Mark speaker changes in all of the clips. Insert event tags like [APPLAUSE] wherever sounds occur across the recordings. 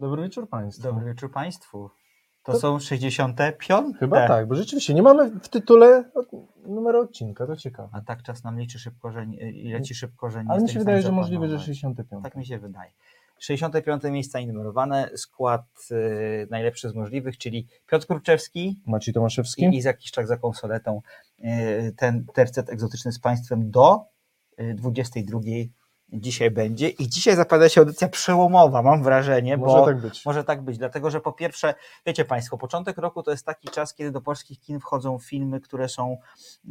Speaker 1: Dobry wieczór Państwu.
Speaker 2: Dobry wieczór Państwu. To,
Speaker 1: To-
Speaker 2: są 65?
Speaker 1: Chyba tak, bo rzeczywiście nie mamy w tytule numeru odcinka, to ciekawe.
Speaker 2: A tak czas nam liczy szybko, że nie, leci szybko, że nie
Speaker 1: Ale mi się wydaje, że możliwe, że
Speaker 2: zaplanować.
Speaker 1: 65.
Speaker 2: Tak mi się wydaje. 65 miejsca numerowane, skład y, najlepszy z możliwych, czyli Piotr Kurczewski
Speaker 1: Maciej Tomaszewski?
Speaker 2: i Izak Kiszczak za konsoletą. Y, ten tercet egzotyczny z Państwem do y, 22 dzisiaj będzie. I dzisiaj zapada się audycja przełomowa, mam wrażenie,
Speaker 1: Może
Speaker 2: bo
Speaker 1: tak być.
Speaker 2: Może tak być, dlatego że po pierwsze, wiecie Państwo, początek roku to jest taki czas, kiedy do polskich kin wchodzą filmy, które są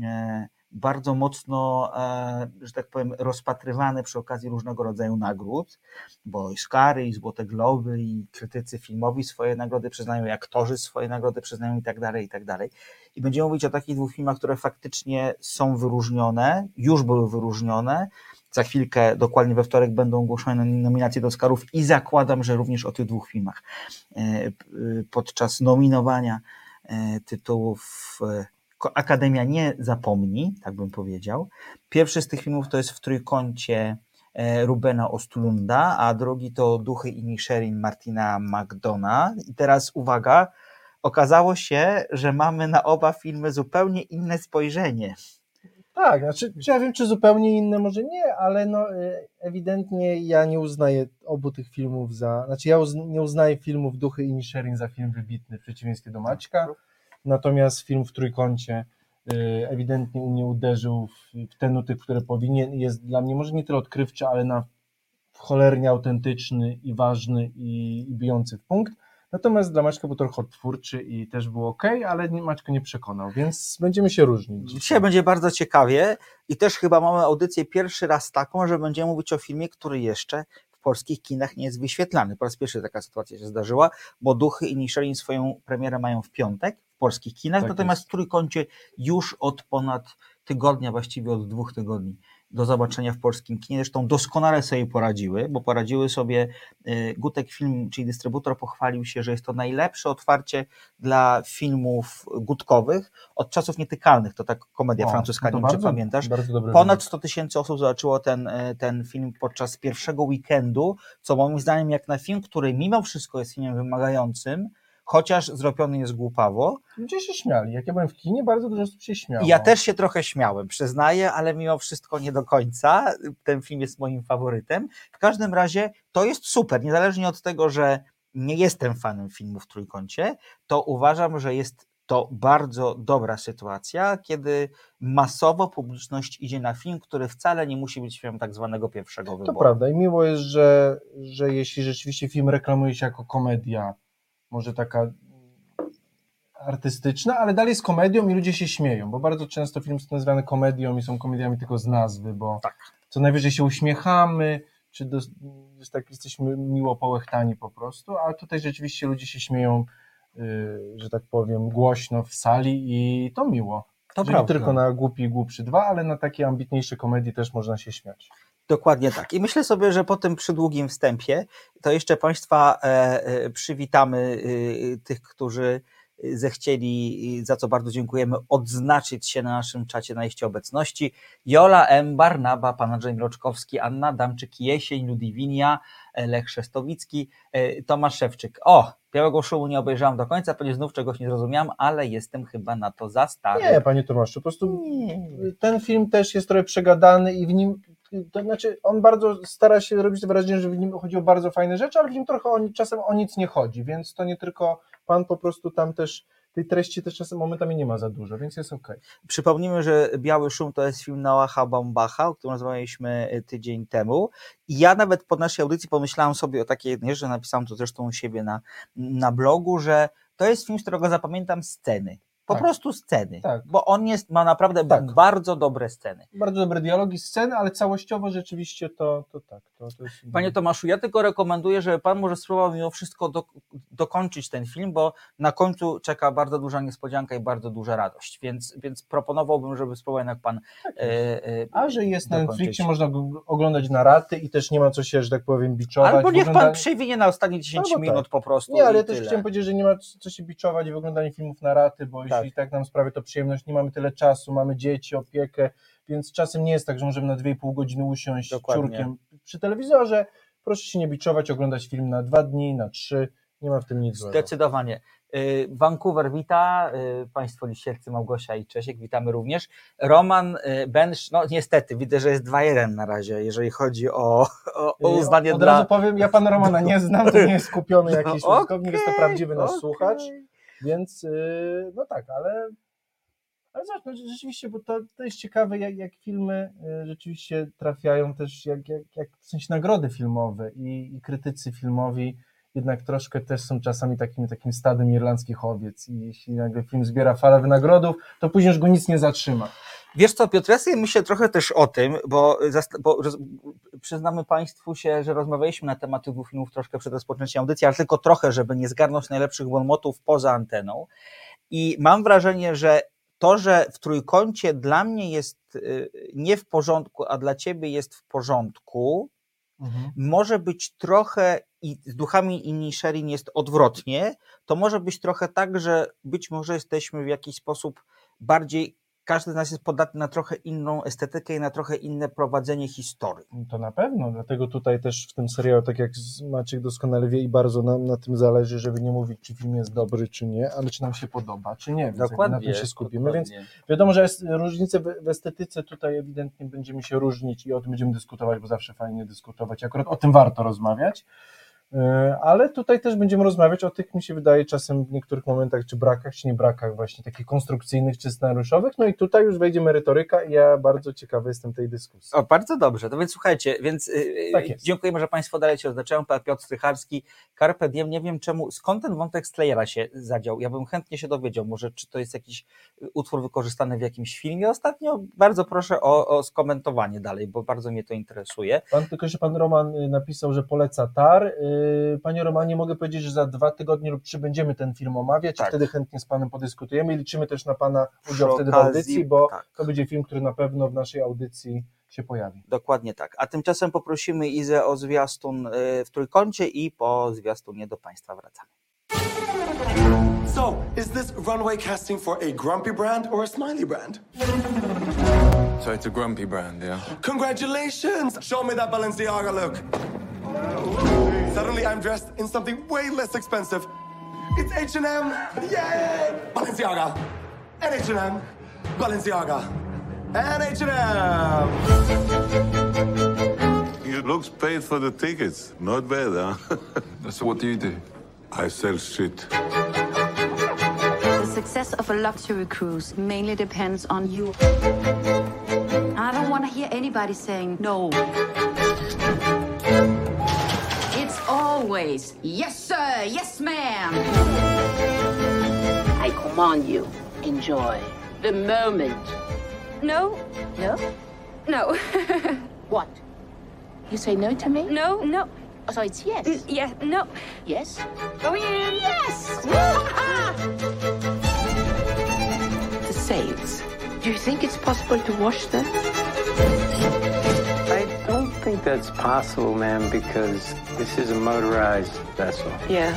Speaker 2: e, bardzo mocno, e, że tak powiem, rozpatrywane przy okazji różnego rodzaju nagród, bo Oscary i Złote Globy i krytycy filmowi swoje nagrody przyznają, i aktorzy swoje nagrody przyznają i tak dalej, i tak dalej. I będziemy mówić o takich dwóch filmach, które faktycznie są wyróżnione, już były wyróżnione, za chwilkę, dokładnie we wtorek, będą ogłoszone nominacje do Oscarów i zakładam, że również o tych dwóch filmach e, e, podczas nominowania e, tytułów Akademia nie zapomni, tak bym powiedział. Pierwszy z tych filmów to jest w trójkącie Rubena Ostlunda, a drugi to Duchy i Nisherin Martina McDona. I teraz uwaga, okazało się, że mamy na oba filmy zupełnie inne spojrzenie.
Speaker 1: Tak, znaczy, czy ja wiem, czy zupełnie inne, może nie, ale no e, ewidentnie ja nie uznaję obu tych filmów za, znaczy ja nie uznaję filmów Duchy i Nisherin za film wybitny w przeciwieństwie do Maćka, natomiast film w trójkącie e, ewidentnie u mnie uderzył w, w te nuty, które powinien jest dla mnie może nie tyle odkrywczy, ale na cholernie autentyczny i ważny i, i bijący w punkt. Natomiast dla Maćka był trochę odtwórczy i też był ok, ale Maćko nie przekonał, więc będziemy się różnić.
Speaker 2: Dzisiaj będzie bardzo ciekawie i też chyba mamy audycję pierwszy raz taką, że będziemy mówić o filmie, który jeszcze w polskich kinach nie jest wyświetlany. Po raz pierwszy taka sytuacja się zdarzyła, bo Duchy i Nisherin swoją premierę mają w piątek w polskich kinach,
Speaker 1: Tak
Speaker 2: natomiast
Speaker 1: jest.
Speaker 2: w Trójkącie już od ponad tygodnia, właściwie od dwóch tygodni do zobaczenia w polskim kinie. Zresztą doskonale sobie poradziły, bo poradziły sobie y, Gutek Film, czyli dystrybutor, pochwalił się, że jest to najlepsze otwarcie dla filmów gutkowych od czasów nietykalnych. To tak komedia
Speaker 1: O,
Speaker 2: francuska,
Speaker 1: no
Speaker 2: nie
Speaker 1: to
Speaker 2: wiem, pamiętasz.
Speaker 1: Bardzo
Speaker 2: Ponad
Speaker 1: wybór.
Speaker 2: 100 tysięcy osób zobaczyło ten, e, ten film podczas pierwszego weekendu, co moim zdaniem jak na film, który mimo wszystko jest filmem wymagającym, chociaż zrobiony jest głupawo.
Speaker 1: Ludzie się śmiali. Jak ja byłem w kinie, bardzo dużo osób się śmiało.
Speaker 2: Ja też się trochę śmiałem, przyznaję, ale mimo wszystko nie do końca. Ten film jest moim faworytem. W każdym razie to jest super, niezależnie od tego, że nie jestem fanem filmów w trójkącie, to uważam, że jest to bardzo dobra sytuacja, kiedy masowo publiczność idzie na film, który wcale nie musi być filmem tak zwanego pierwszego
Speaker 1: To
Speaker 2: wyboru.
Speaker 1: prawda. I miło jest, że, że jeśli rzeczywiście film reklamuje się jako komedia, może taka artystyczna, ale dalej jest komedią i ludzie się śmieją, bo bardzo często filmy są nazywane komedią i są komediami tylko z nazwy, bo
Speaker 2: Tak.
Speaker 1: co najwyżej się uśmiechamy, czy dos- jest tak, jesteśmy miło połechtani po prostu, a tutaj rzeczywiście ludzie się śmieją, yy, że tak powiem, głośno w sali i to miło.
Speaker 2: To prawda.
Speaker 1: tylko na Głupi i Głupszy 2, ale na takie ambitniejsze komedie też można się śmiać.
Speaker 2: Dokładnie tak. I myślę sobie, że po tym przydługim wstępie to jeszcze Państwa e, e, przywitamy, e, tych, którzy zechcieli, za co bardzo dziękujemy, odznaczyć się na naszym czacie na liście obecności. Jola M., Barnaba, Pan Andrzej Mroczkowski, Anna Damczyk, Jesień, Ludwinia, Lech Szestowicki, Tomasz Szewczyk. O, Białego Szumu nie obejrzałam do końca, pewnie znów czegoś nie zrozumiałam, ale jestem chyba na to za stary.
Speaker 1: Nie, panie Tomaszu, po prostu
Speaker 2: Nie.
Speaker 1: ten film też jest trochę przegadany i w nim, to znaczy on bardzo stara się robić wrażenie, że w nim chodzi o bardzo fajne rzeczy, ale w nim trochę o, czasem o nic nie chodzi, więc to nie tylko pan po prostu tam też tej treści też czasem momentami nie ma za dużo, więc jest okej.
Speaker 2: Przypomnijmy, że Biały Szum to jest film Noaha Baumbacha, o którym rozmawialiśmy y, tydzień temu. I ja nawet po naszej audycji pomyślałem sobie o takiej jednej rzeczy, napisałem to zresztą u siebie na, na blogu, że to jest film, z którego zapamiętam sceny. Po
Speaker 1: Tak.
Speaker 2: prostu sceny.
Speaker 1: Tak.
Speaker 2: Bo on jest, ma naprawdę
Speaker 1: Tak.
Speaker 2: bardzo dobre sceny.
Speaker 1: Bardzo dobre dialogi, sceny, ale całościowo rzeczywiście to, to tak. To, to jest...
Speaker 2: Panie Tomaszu, ja tylko rekomenduję, żeby Pan może spróbował mimo wszystko do, dokończyć ten film, bo na końcu czeka bardzo duża niespodzianka i bardzo duża radość, więc, więc proponowałbym, żeby spróbował jednak Pan e, e,
Speaker 1: A że jest na
Speaker 2: dokończyć.
Speaker 1: Netflixie, można go oglądać na raty i też nie ma co się, że tak powiem, biczować.
Speaker 2: Albo niech Pan przewinie na ostatnie 10
Speaker 1: Albo tak.
Speaker 2: minut po prostu.
Speaker 1: Nie, ale też
Speaker 2: tyle.
Speaker 1: chciałem powiedzieć, że nie ma co się biczować w oglądaniu filmów na raty, bo
Speaker 2: Tak.
Speaker 1: Jeśli tak nam sprawia to przyjemność, nie mamy tyle czasu, mamy dzieci, opiekę, więc czasem nie jest tak, że możemy na 2,5 godziny usiąść
Speaker 2: Dokładnie.
Speaker 1: ciurkiem przy telewizorze. Proszę się nie biczować, oglądać film na dwa dni, na trzy, nie ma w tym nic złego.
Speaker 2: Zdecydowanie. Y, Vancouver wita, y, Państwo liścielcy Małgosia i Czesiek, witamy również. Roman y, Bensz, no niestety, widzę, że jest 2-1 na razie, jeżeli chodzi o, o, o uznanie
Speaker 1: Od
Speaker 2: dla...
Speaker 1: razu powiem, ja pana Romana [LAUGHS] nie znam, to nie jest kupiony jakiś
Speaker 2: No,
Speaker 1: użytkownik, jest to prawdziwy nasz
Speaker 2: okej.
Speaker 1: słuchacz, więc yy, no tak, ale, ale zobacz, no, rzeczywiście, bo to, to jest ciekawe, jak, jak filmy yy, rzeczywiście trafiają też, jak, jak, jak w sensie nagrody filmowe i, i krytycy filmowi jednak troszkę też są czasami takim, takim stadem irlandzkich owiec i jeśli nagle film zbiera falę wynagrodów, to później już go nic nie zatrzyma.
Speaker 2: Wiesz co, Piotr, ja myślę trochę też o tym, bo, bo roz- przyznamy Państwu się, że rozmawialiśmy na temat tych dwóch filmów troszkę przed rozpoczęciem audycji, ale tylko trochę, żeby nie zgarnąć najlepszych bonmotów poza anteną. I mam wrażenie, że to, że w trójkącie dla mnie jest y, nie w porządku, a dla Ciebie jest w porządku, może być trochę i z duchami inni Sherin jest odwrotnie, to może być trochę tak, że być może jesteśmy w jakiś sposób bardziej, każdy z nas jest podatny na trochę inną estetykę i na trochę inne prowadzenie historii.
Speaker 1: To na pewno, dlatego tutaj też w tym serialu, tak jak Maciek doskonale wie i bardzo nam na tym zależy, żeby nie mówić, czy film jest dobry, czy nie, ale czy nam się podoba, czy nie, więc jakby na tym się skupimy, więc wiadomo, że jest różnice w estetyce tutaj ewidentnie będziemy się różnić i o tym będziemy dyskutować, bo zawsze fajnie dyskutować, akurat o tym warto rozmawiać, ale tutaj też będziemy rozmawiać o tych, mi się wydaje, czasem w niektórych momentach, czy brakach, czy nie brakach właśnie takich konstrukcyjnych, czy scenariuszowych, no i tutaj już wejdzie merytoryka i ja bardzo ciekawy jestem tej dyskusji.
Speaker 2: O, bardzo dobrze. To więc słuchajcie, więc yy,
Speaker 1: Tak jest.
Speaker 2: dziękujemy, że Państwo dalej się oznaczają. Pan Piotr Strycharski, Carpe Diem. Nie wiem czemu, skąd ten wątek Slayera się zadział. Ja bym chętnie się dowiedział, może czy to jest jakiś utwór wykorzystany w jakimś filmie ostatnio. Bardzo proszę o, o skomentowanie dalej, bo bardzo mnie to interesuje.
Speaker 1: Pan, tylko, że pan Roman y, napisał, że poleca TAR. Y, Panie Romanie, mogę powiedzieć, że za dwa tygodnie lub trzy będziemy ten film omawiać
Speaker 2: Tak.
Speaker 1: i wtedy chętnie z panem podyskutujemy i liczymy też na pana
Speaker 2: Przy
Speaker 1: udział wtedy w audycji, bo
Speaker 2: tak.
Speaker 1: to będzie film, który na pewno w naszej audycji się pojawi.
Speaker 2: Dokładnie tak. A tymczasem poprosimy Izę o zwiastun y, w trójkącie i po zwiastunie do Państwa wracamy.
Speaker 3: So, is this runway casting for a grumpy brand or a smiley brand?
Speaker 4: So it's a grumpy brand, yeah?
Speaker 3: Congratulations! Show me that Balenciaga look. Suddenly I'm dressed in something way less expensive. It's H&M! Yay! Balenciaga! And H&M! Balenciaga! And H&M!
Speaker 5: It looks paid for the tickets. Not bad, huh? [LAUGHS]
Speaker 4: So what do you do?
Speaker 5: I sell shit.
Speaker 6: The success of a luxury cruise mainly depends on you. I don't want to hear anybody saying no. It's always yes, sir, yes, ma'am.
Speaker 7: I command you, enjoy the moment.
Speaker 8: No,
Speaker 7: No?
Speaker 8: no, [LAUGHS]
Speaker 7: What? You say no to me?
Speaker 8: no, no.
Speaker 7: Oh, so it's yes.
Speaker 8: N- Yeah, no.
Speaker 7: Yes?
Speaker 8: Go in.
Speaker 7: Yes! [LAUGHS] the sails. Do you think it's possible to wash them?
Speaker 9: I that's possible, ma'am, because this is a motorized vessel.
Speaker 7: Yeah.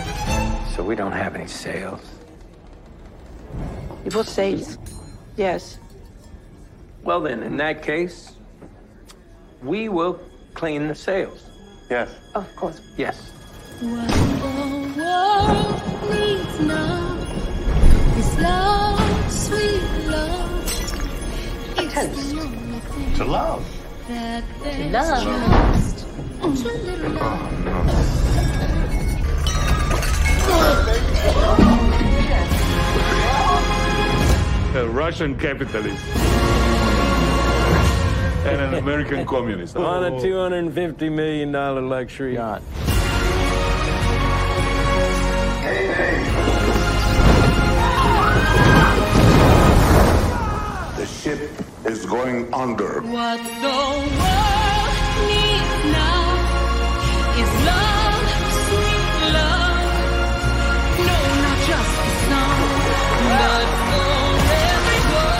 Speaker 9: So we don't have any sails.
Speaker 7: It was sails. Yes.
Speaker 9: Well, then, in that case, we will clean the sails. Yes.
Speaker 7: Of course.
Speaker 9: Yes.
Speaker 7: A toast.
Speaker 5: To love.
Speaker 7: To love.
Speaker 5: A Russian capitalist. And an American communist.
Speaker 9: On a $250 million luxury yacht.
Speaker 5: Going under.
Speaker 10: What the world needs now is love, sweet love. No, not just the song, but for everyone.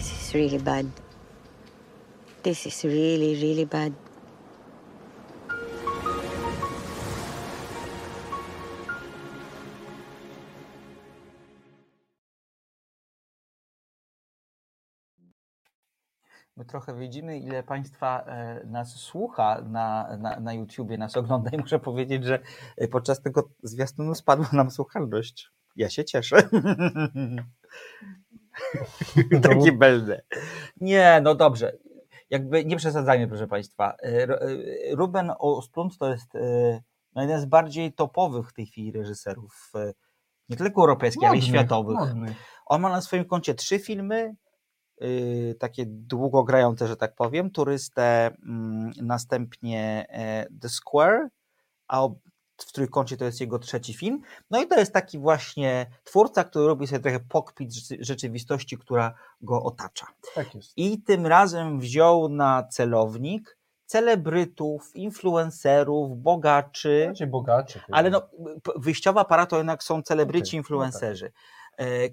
Speaker 11: This is really bad. This is really, really bad.
Speaker 2: My trochę widzimy, ile Państwa e, nas słucha na, na, na YouTubie, nas ogląda i muszę powiedzieć, że e, podczas tego zwiastunu spadła nam słuchalność. Ja się cieszę. [LAUGHS] Taki będę. Nie, no dobrze. Jakby nie przesadzajmy, proszę Państwa. E, Ru- Ruben Ostlund to jest no, jeden z bardziej topowych w tej chwili reżyserów, nie tylko europejskich, ale i światowych.
Speaker 1: modnych.
Speaker 2: On ma na swoim koncie trzy filmy, yy, takie długogrające, że tak powiem, Turystę, mm, następnie e, The Square, a w trójkącie to jest jego trzeci film. No i to jest taki właśnie twórca, który robi sobie trochę pokpit rzeczy- rzeczywistości, która go otacza.
Speaker 1: Tak jest.
Speaker 2: I tym razem wziął na celownik celebrytów, influencerów, bogaczy.
Speaker 1: Raczej bogaczy.
Speaker 2: Ale no, wyjściowa para to jednak są celebryci,
Speaker 1: no
Speaker 2: influencerzy, e,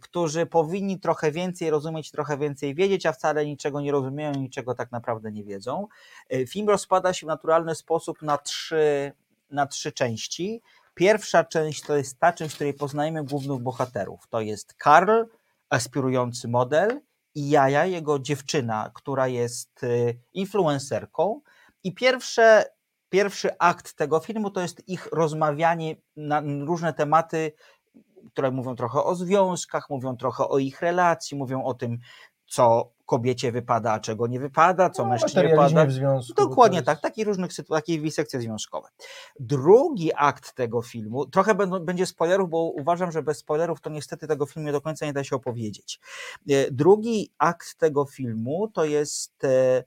Speaker 2: którzy powinni trochę więcej rozumieć, trochę więcej wiedzieć, a wcale niczego nie rozumieją, niczego tak naprawdę nie wiedzą. E, Film rozpada się w naturalny sposób na trzy, na trzy części. Pierwsza część to jest ta część, w której poznajemy głównych bohaterów. To jest Karl, aspirujący model, i Jaja, jego dziewczyna, która jest e, influencerką. I pierwsze pierwszy akt tego filmu to jest ich rozmawianie na różne tematy, które mówią trochę o związkach, mówią trochę o ich relacji, mówią o tym, co kobiecie wypada, a czego nie wypada, co
Speaker 1: No,
Speaker 2: mężczyźnie wypada.
Speaker 1: w związku,
Speaker 2: Dokładnie
Speaker 1: jest-
Speaker 2: tak, takich różnych sytuacji, takie wisekcje związkowe. Drugi akt tego filmu, trochę będą, będzie spoilerów, bo uważam, że bez spoilerów to niestety tego filmu do końca nie da się opowiedzieć. E, Drugi akt tego filmu to jest e,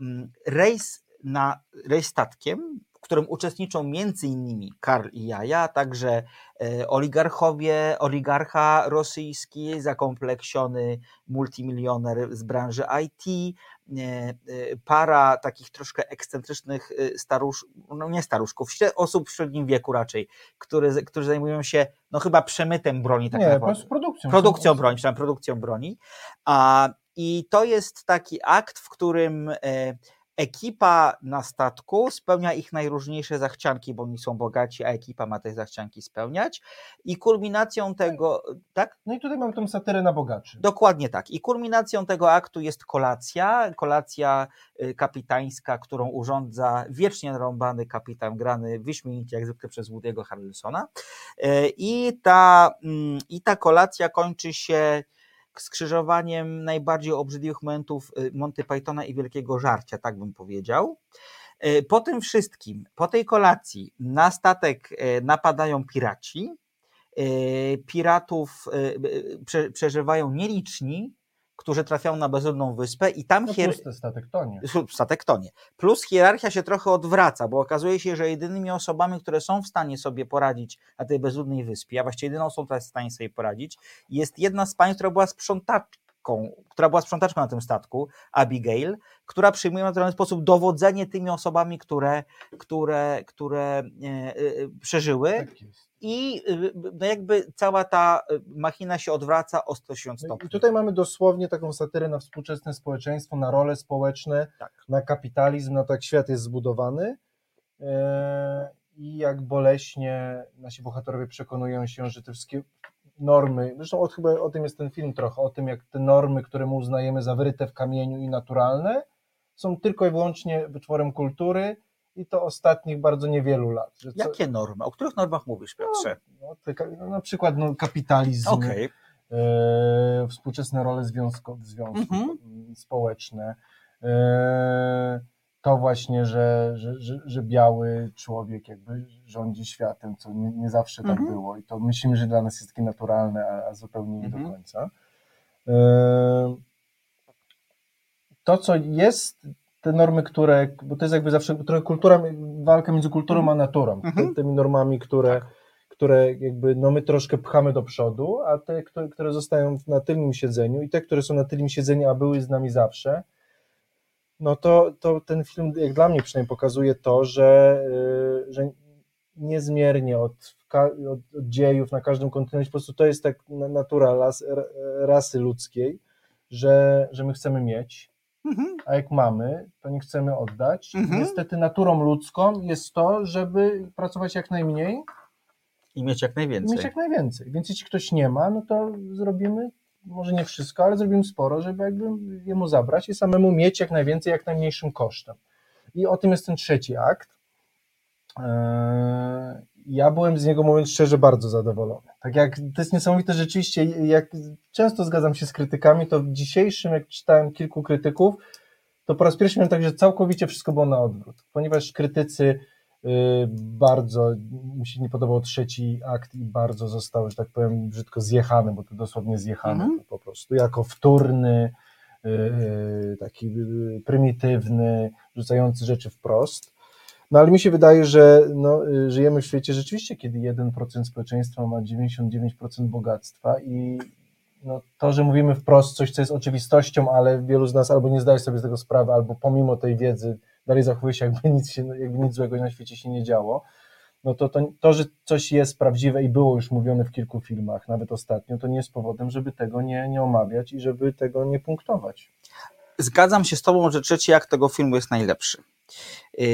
Speaker 2: mm, rejs na rejs statkiem, którym uczestniczą między innymi Karl i Jaja, także e, oligarchowie, oligarcha rosyjski, zakompleksiony multimilioner z branży IT, e, e, para takich troszkę ekscentrycznych starusz, no nie staruszków, osób w średnim wieku raczej, które, którzy zajmują się no chyba przemytem broni. Tak
Speaker 1: Nie,
Speaker 2: naprawdę.
Speaker 1: produkcją.
Speaker 2: Produkcją broni, tam produkcją broni. A, I to jest taki akt, w którym ekipa na statku spełnia ich najróżniejsze zachcianki, bo oni są bogaci, a ekipa ma te zachcianki spełniać. I kulminacją tego, tak?
Speaker 1: No i tutaj mam tą satyrę na bogaczy.
Speaker 2: Dokładnie tak. I kulminacją tego aktu jest kolacja, kolacja y, kapitańska, którą urządza wiecznie narąbany kapitan grany wyśmienicie jak zwykle przez Woody'ego Harrelsona. Y, I ta, mm, I ta kolacja kończy się skrzyżowaniem najbardziej obrzydliwych momentów y, Monty Pythona i Wielkiego Żarcia, tak bym powiedział. Y, Po tym wszystkim, po tej kolacji na statek y, napadają piraci. Piratów prze, przeżywają nieliczni, którzy trafiają na bezludną wyspę i tam
Speaker 1: No
Speaker 2: hier...
Speaker 1: plus ten statek tonie.
Speaker 2: statek tonie. Plus hierarchia się trochę odwraca, bo okazuje się, że jedynymi osobami, które są w stanie sobie poradzić na tej bezludnej wyspie, a właściwie jedyną osobą, która jest w stanie sobie poradzić, jest jedna z pań, która była sprzątaczką, która była sprzątaczką na tym statku, Abigail, która przyjmuje w naturalny sposób dowodzenie tymi osobami, które, które, które e, e, przeżyły.
Speaker 1: Tak.
Speaker 2: I y, no jakby cała ta machina się odwraca o 180
Speaker 1: No
Speaker 2: stopni.
Speaker 1: I tutaj mamy dosłownie taką satyrę na współczesne społeczeństwo, na role społeczne,
Speaker 2: Tak.
Speaker 1: na kapitalizm, na to jak świat jest zbudowany. I jak boleśnie nasi bohaterowie przekonują się, że te wszystkie normy, zresztą o, chyba o tym jest ten film trochę, o tym jak te normy, które my uznajemy za wyryte w kamieniu i naturalne, są tylko i wyłącznie wyczworem kultury i to ostatnich bardzo niewielu lat. Co-
Speaker 2: Jakie normy? O których normach mówisz, Piotrze?
Speaker 1: no, ka- no, na przykład no, kapitalizm,
Speaker 2: Okej.
Speaker 1: e, współczesne role związko, związku,
Speaker 2: Mhm.
Speaker 1: m, społeczne, e, to właśnie, że, że, że, że biały człowiek jakby rządzi światem, co nie, nie zawsze tak
Speaker 2: Mhm.
Speaker 1: było i to myślimy, że dla nas jest takie naturalne, a, a zupełnie nie
Speaker 2: Mhm.
Speaker 1: do końca. E, to, co jest, te normy, które, bo to jest jakby zawsze trochę kultura, walka między kulturą a naturą,
Speaker 2: Mhm.
Speaker 1: Ty, tymi normami, które, które jakby no my troszkę pchamy do przodu, a te, które, które zostają na tylnym siedzeniu i te, które są na tylnym siedzeniu, a były z nami zawsze, no to, to ten film, jak dla mnie przynajmniej pokazuje to, że, yy, że niezmiernie od, od, od dziejów na każdym kontynencie, po prostu to jest tak na- natura las, rasy ludzkiej, że, że my chcemy mieć,
Speaker 2: Mhm.
Speaker 1: a jak mamy, to nie chcemy oddać.
Speaker 2: Mhm.
Speaker 1: Niestety naturą ludzką jest to, żeby pracować jak najmniej
Speaker 2: I mieć jak
Speaker 1: i
Speaker 2: najwięcej.
Speaker 1: mieć jak najwięcej. Więc jeśli ktoś nie ma, no to zrobimy może nie wszystko, ale zrobimy sporo, żeby jakby jemu zabrać i samemu mieć jak najwięcej, jak najmniejszym kosztem. I o tym jest ten trzeci akt. Eee, Ja byłem z niego, mówiąc szczerze, bardzo zadowolony. Tak jak to jest niesamowite rzeczywiście, jak często zgadzam się z krytykami, to w dzisiejszym, jak czytałem kilku krytyków, to po raz pierwszy miałem tak, że całkowicie wszystko było na odwrót, ponieważ krytycy bardzo, mi się nie podobał trzeci akt i bardzo został, że tak powiem, brzydko zjechany, bo to dosłownie zjechany
Speaker 2: Mhm.
Speaker 1: po prostu, jako wtórny, y, y, taki y, prymitywny, rzucający rzeczy wprost. No ale mi się wydaje, że no, y, żyjemy w świecie rzeczywiście, kiedy 1% społeczeństwa ma 99% bogactwa i no, to, że mówimy wprost coś, co jest oczywistością, ale wielu z nas albo nie zdaje sobie z tego sprawy, albo pomimo tej wiedzy dalej zachowuje się, jakby nic, się, jakby nic złego na świecie się nie działo, no to, to, to, że coś jest prawdziwe i było już mówione w kilku filmach, nawet ostatnio, to nie jest powodem, żeby tego nie, nie omawiać i żeby tego nie punktować.
Speaker 2: Zgadzam się z tobą, że trzeci akt tego filmu jest najlepszy. Yy,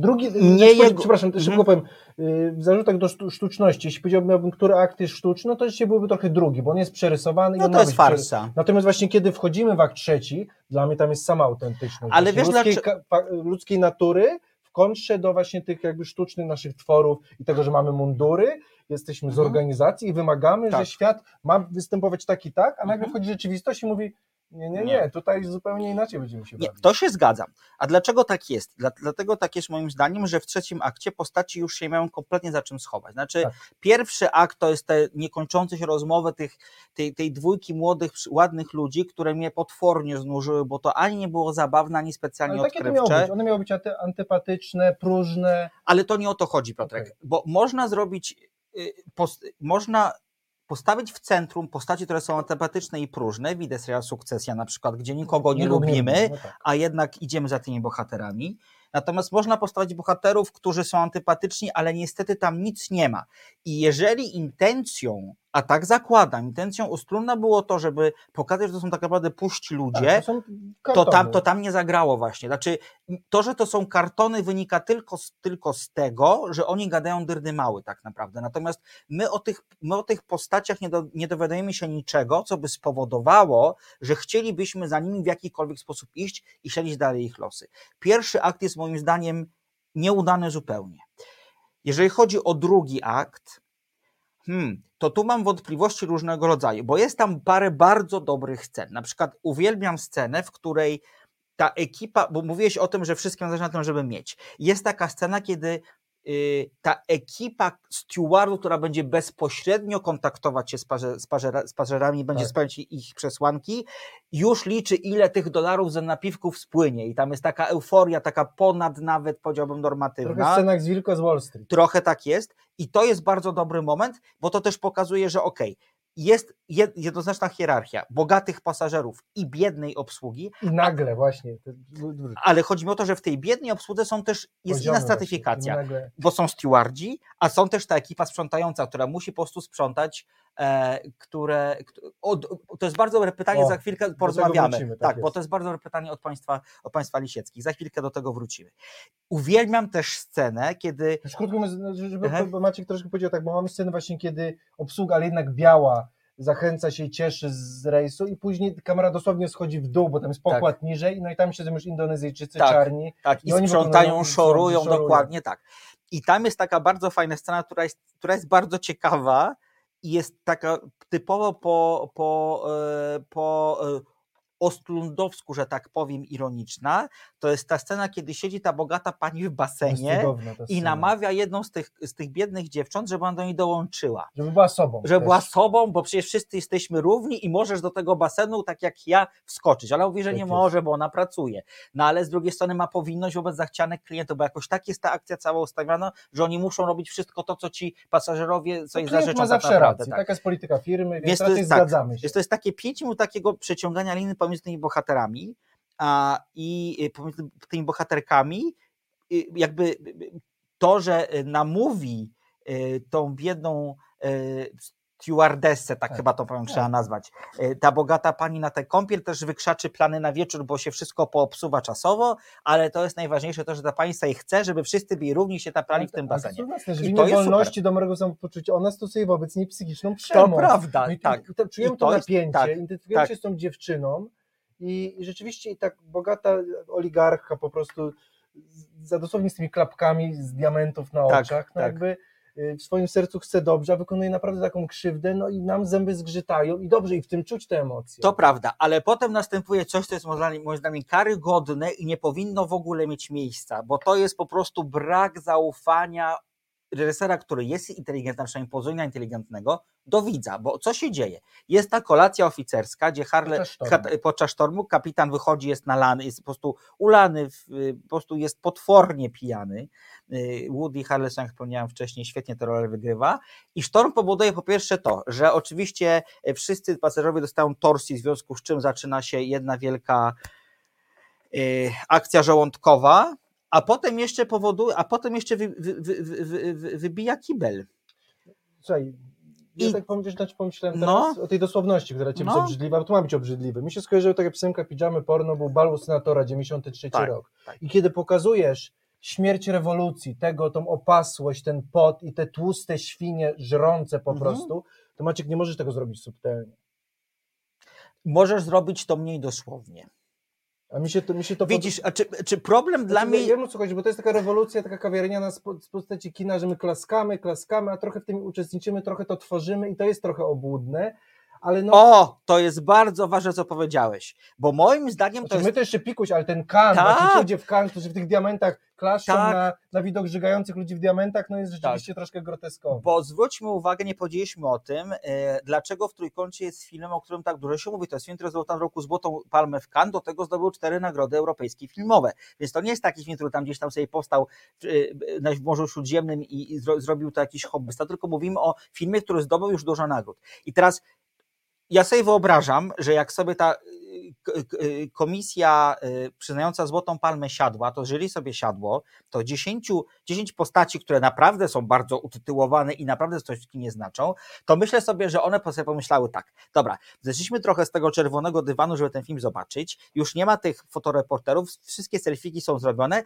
Speaker 1: Drugi,
Speaker 2: Nie
Speaker 1: nie
Speaker 2: jego-
Speaker 1: przepraszam, szybko powiem, yy, w zarzutach do sztu- sztuczności, jeśli powiedziałbym, który akt jest sztuczny, no to dzisiaj byłby trochę drugi, bo on jest przerysowany. i
Speaker 2: No
Speaker 1: on
Speaker 2: to jest farsa.
Speaker 1: Natomiast właśnie kiedy wchodzimy w akt trzeci, dla mnie tam jest sama autentyczność.
Speaker 2: Ale wiesz,
Speaker 1: ludzkiej, ka- pa- ludzkiej natury w kontrze do właśnie tych jakby sztucznych naszych tworów i tego, że mamy mundury, jesteśmy z
Speaker 2: Mhm.
Speaker 1: organizacji i wymagamy,
Speaker 2: Tak.
Speaker 1: że świat ma występować tak i tak, a nagle
Speaker 2: Mhm.
Speaker 1: wchodzi rzeczywistość i mówi nie, nie, nie, tutaj zupełnie inaczej będziemy się
Speaker 2: Nie,
Speaker 1: bawić.
Speaker 2: to się zgadzam. A dlaczego tak jest? Dla, dlatego tak jest moim zdaniem, że w trzecim akcie postaci już się mają kompletnie za czym schować. Znaczy,
Speaker 1: Tak.
Speaker 2: pierwszy akt to jest te niekończące się rozmowy tych, tej, tej dwójki młodych, ładnych ludzi, które mnie potwornie znużyły, bo to ani nie było zabawne, ani specjalnie
Speaker 1: Ale takie to miało
Speaker 2: odkrywcze.
Speaker 1: być. One miały być anty- antypatyczne, próżne.
Speaker 2: Ale to nie o to chodzi, Piotrek,
Speaker 1: Okej.
Speaker 2: bo można zrobić, y, można postawić w centrum postaci, które są antypatyczne i próżne, widzę serial Sukcesja na przykład, gdzie nikogo nie
Speaker 1: nie
Speaker 2: lubimy,
Speaker 1: lubimy, no tak.
Speaker 2: a jednak idziemy za tymi bohaterami. Natomiast można postawić bohaterów, którzy są antypatyczni, ale niestety tam nic nie ma. I jeżeli intencją, a tak zakładam, intencją Ustrunna było to, żeby pokazać, że to są tak naprawdę puści ludzie,
Speaker 1: Tak, to,
Speaker 2: to tam, to tam nie zagrało właśnie. Znaczy, to, że to są kartony, wynika tylko z, tylko z tego, że oni gadają dyrdy mały tak naprawdę. Natomiast my o tych, my o tych postaciach nie, do, nie dowiadujemy się niczego, co by spowodowało, że chcielibyśmy za nimi w jakikolwiek sposób iść i śledzić dalej ich losy. Pierwszy akt jest moim zdaniem nieudany zupełnie. Jeżeli chodzi o drugi akt, hmm, to tu mam wątpliwości różnego rodzaju, bo jest tam parę bardzo dobrych scen. Na przykład uwielbiam scenę, w której ta ekipa, bo mówiłeś o tym, że wszystkim zależy na tym, żeby mieć. Jest taka scena, kiedy ta ekipa stewardów, która będzie bezpośrednio kontaktować się z, parze, z, pażera, z będzie
Speaker 1: Tak.
Speaker 2: spełniać ich przesłanki, już liczy, ile tych dolarów za napiwków spłynie. I tam jest taka euforia, taka ponad nawet, powiedziałbym, normatywna.
Speaker 1: Trochę scena jak z Wilko z Wall Street.
Speaker 2: Trochę tak jest i to jest bardzo dobry moment, bo to też pokazuje, że okej, jest jed- jednoznaczna hierarchia bogatych pasażerów i biednej obsługi,
Speaker 1: I nagle właśnie. to-
Speaker 2: ale chodzi mi o to, że w tej biednej obsłudze są też, jest
Speaker 1: poziomy
Speaker 2: inna
Speaker 1: właśnie.
Speaker 2: stratyfikacja,
Speaker 1: nagle-
Speaker 2: bo są stewardzi, a są też ta ekipa sprzątająca, która musi po prostu sprzątać, które, kt- od, to jest bardzo dobre pytanie,
Speaker 1: O,
Speaker 2: za chwilkę porozmawiamy.
Speaker 1: wrócimy,
Speaker 2: tak,
Speaker 1: tak
Speaker 2: bo to jest bardzo dobre pytanie od państwa, od państwa Lisieckich, za chwilkę do tego wrócimy. Uwielbiam też scenę, kiedy
Speaker 1: Już krótko mówiąc, żeby, bo Maciek troszkę powiedział tak, bo mamy scenę właśnie, kiedy obsługa, ale jednak biała, zachęca się i cieszy z rejsu i później kamera dosłownie schodzi w dół, bo tam jest pokład niżej, no i tam siedzą już Indonezyjczycy,
Speaker 2: Tak,
Speaker 1: czarni.
Speaker 2: Tak, i,
Speaker 1: I oni
Speaker 2: sprzątają, szorują,
Speaker 1: szorują.
Speaker 2: dokładnie tak. I tam jest taka bardzo fajna scena, która jest, która jest bardzo ciekawa i jest taka typowo po, po, e, po ostlundowsku, że tak powiem, ironiczna. To jest ta scena, kiedy siedzi ta bogata pani w basenie i namawia jedną z tych, z tych biednych dziewcząt, żeby ona do niej dołączyła.
Speaker 1: Żeby była sobą.
Speaker 2: Żeby
Speaker 1: też.
Speaker 2: była sobą, bo przecież wszyscy jesteśmy równi i możesz do tego basenu, tak jak ja, wskoczyć. Ale mówi, że
Speaker 1: Tak
Speaker 2: nie
Speaker 1: jest.
Speaker 2: może, bo ona pracuje. No ale z drugiej strony ma powinność wobec zachcianych klientów, bo jakoś tak jest ta akcja cała ustawiona, że oni muszą robić wszystko to, co ci pasażerowie sobie
Speaker 1: No,
Speaker 2: zażyczą
Speaker 1: ma
Speaker 2: tak
Speaker 1: zawsze
Speaker 2: naprawdę.
Speaker 1: rację,
Speaker 2: Tak.
Speaker 1: taka jest polityka firmy, więc,
Speaker 2: Więc to jest tak,
Speaker 1: zgadzamy się.
Speaker 2: Więc to jest takie pięć minut takiego przeciągania liny pomiędzy tymi bohaterami a, i y, pomiędzy tymi bohaterkami. y, Jakby y, to, że namówi tą biedną stewardessę, tak,
Speaker 1: Tak,
Speaker 2: chyba to powiem,
Speaker 1: tak.
Speaker 2: trzeba nazwać. Y, Ta bogata pani na tę kąpiel też wykrzaczy plany na wieczór, bo się wszystko poobsuwa czasowo, ale to jest najważniejsze to, że ta pani sobie chce, żeby wszyscy byli równi się taplali w tym basenie.
Speaker 1: jest jasne, że
Speaker 2: I to jest super.
Speaker 1: wolności, dobrego samopoczucia, ona stosuje wobec niej psychiczną przemoc.
Speaker 2: To prawda,
Speaker 1: No i
Speaker 2: tak.
Speaker 1: to, czujemy
Speaker 2: I
Speaker 1: to,
Speaker 2: to jest-
Speaker 1: napięcie,
Speaker 2: tak,
Speaker 1: identyfikujemy
Speaker 2: tak.
Speaker 1: się z tą dziewczyną i, i rzeczywiście i tak bogata oligarcha po prostu za dosłownie z tymi klapkami z diamentów na
Speaker 2: Tak,
Speaker 1: oczach, no
Speaker 2: tak.
Speaker 1: jakby y, w swoim sercu chce dobrze, a wykonuje naprawdę taką krzywdę, no i nam zęby zgrzytają i dobrze, i w tym czuć te emocje.
Speaker 2: To prawda, ale potem następuje coś, co jest moim zdaniem karygodne i nie powinno w ogóle mieć miejsca, bo to jest po prostu brak zaufania reżysera, który jest inteligentny, przynajmniej pozytywnie inteligentnego, do widza, bo co się dzieje? Jest ta kolacja oficerska, gdzie Harley
Speaker 1: Podczas sztormu.
Speaker 2: kat- podczas sztormu kapitan wychodzi, jest nalany, jest po prostu ulany, w, po prostu jest potwornie pijany. Y, Woody Harrelson, jak wspomniałem wcześniej, świetnie tę rolę wygrywa. I sztorm powoduje po pierwsze to, że oczywiście e, wszyscy pasażerowie dostają torsji, w związku z czym zaczyna się jedna wielka y, akcja żołądkowa, a potem jeszcze powoduje, a potem jeszcze wy, wy, wy, wy, wy, wybija kibel.
Speaker 1: Słuchaj, ja
Speaker 2: I-
Speaker 1: tak pomyślałem, znaczy pomyślałem
Speaker 2: No.
Speaker 1: teraz o tej dosłowności, która ciebie
Speaker 2: No.
Speaker 1: jest obrzydliwa, bo to ma być obrzydliwy. Mi się skojarzyło tak jak piosenka Pijamy Porno, był bal senatora, 93
Speaker 2: Tak,
Speaker 1: rok.
Speaker 2: tak.
Speaker 1: I kiedy pokazujesz śmierć rewolucji, tego, tą opasłość, ten pot i te tłuste świnie żrące po
Speaker 2: Mhm.
Speaker 1: prostu, to Maciek nie możesz tego zrobić subtelnie.
Speaker 2: Możesz zrobić to mniej dosłownie.
Speaker 1: A mi się to, mi się to
Speaker 2: Widzisz, a czy, czy problem dla
Speaker 1: Znaczy,
Speaker 2: mnie...
Speaker 1: Ja wiem o co chodzi, bo to jest taka rewolucja, taka kawiarniana z postaci kina, że my klaskamy, klaskamy, a trochę w tym uczestniczymy, trochę to tworzymy i to jest trochę obłudne, ale no...
Speaker 2: O, to jest bardzo ważne, co powiedziałeś, bo moim zdaniem to
Speaker 1: Znaczy,
Speaker 2: jest...
Speaker 1: my to jeszcze pikuś, ale ten kan,
Speaker 2: Tak.
Speaker 1: tak. ludzie w kan, którzy w tych diamentach klaszczą
Speaker 2: Tak.
Speaker 1: na, na widok żygających ludzi w diamentach, no jest rzeczywiście troszkę groteskowy.
Speaker 2: Bo zwróćmy uwagę, nie powiedzieliśmy o tym, e, dlaczego w Trójkącie jest film, o którym tak dużo się mówi. To jest film, który zdobył tam roku Złotą Palmę w Cannes, do tego zdobył cztery nagrody europejskie filmowe. Więc to nie jest taki film, który tam gdzieś tam sobie powstał e, na w Morzu Śródziemnym i, i zro, zrobił to jakiś hobbysta, tylko mówimy o filmie, który zdobył już dużo nagród. I teraz ja sobie wyobrażam, że jak sobie ta y, y, komisja y, przyznająca Złotą Palmę siadła, to jeżeli sobie siadło, to 10, 10 postaci, które naprawdę są bardzo utytułowane i naprawdę coś nie znaczą, to myślę sobie, że one sobie pomyślały tak, dobra, zeszliśmy trochę z tego czerwonego dywanu, żeby ten film zobaczyć, już nie ma tych fotoreporterów, wszystkie selfiki są zrobione,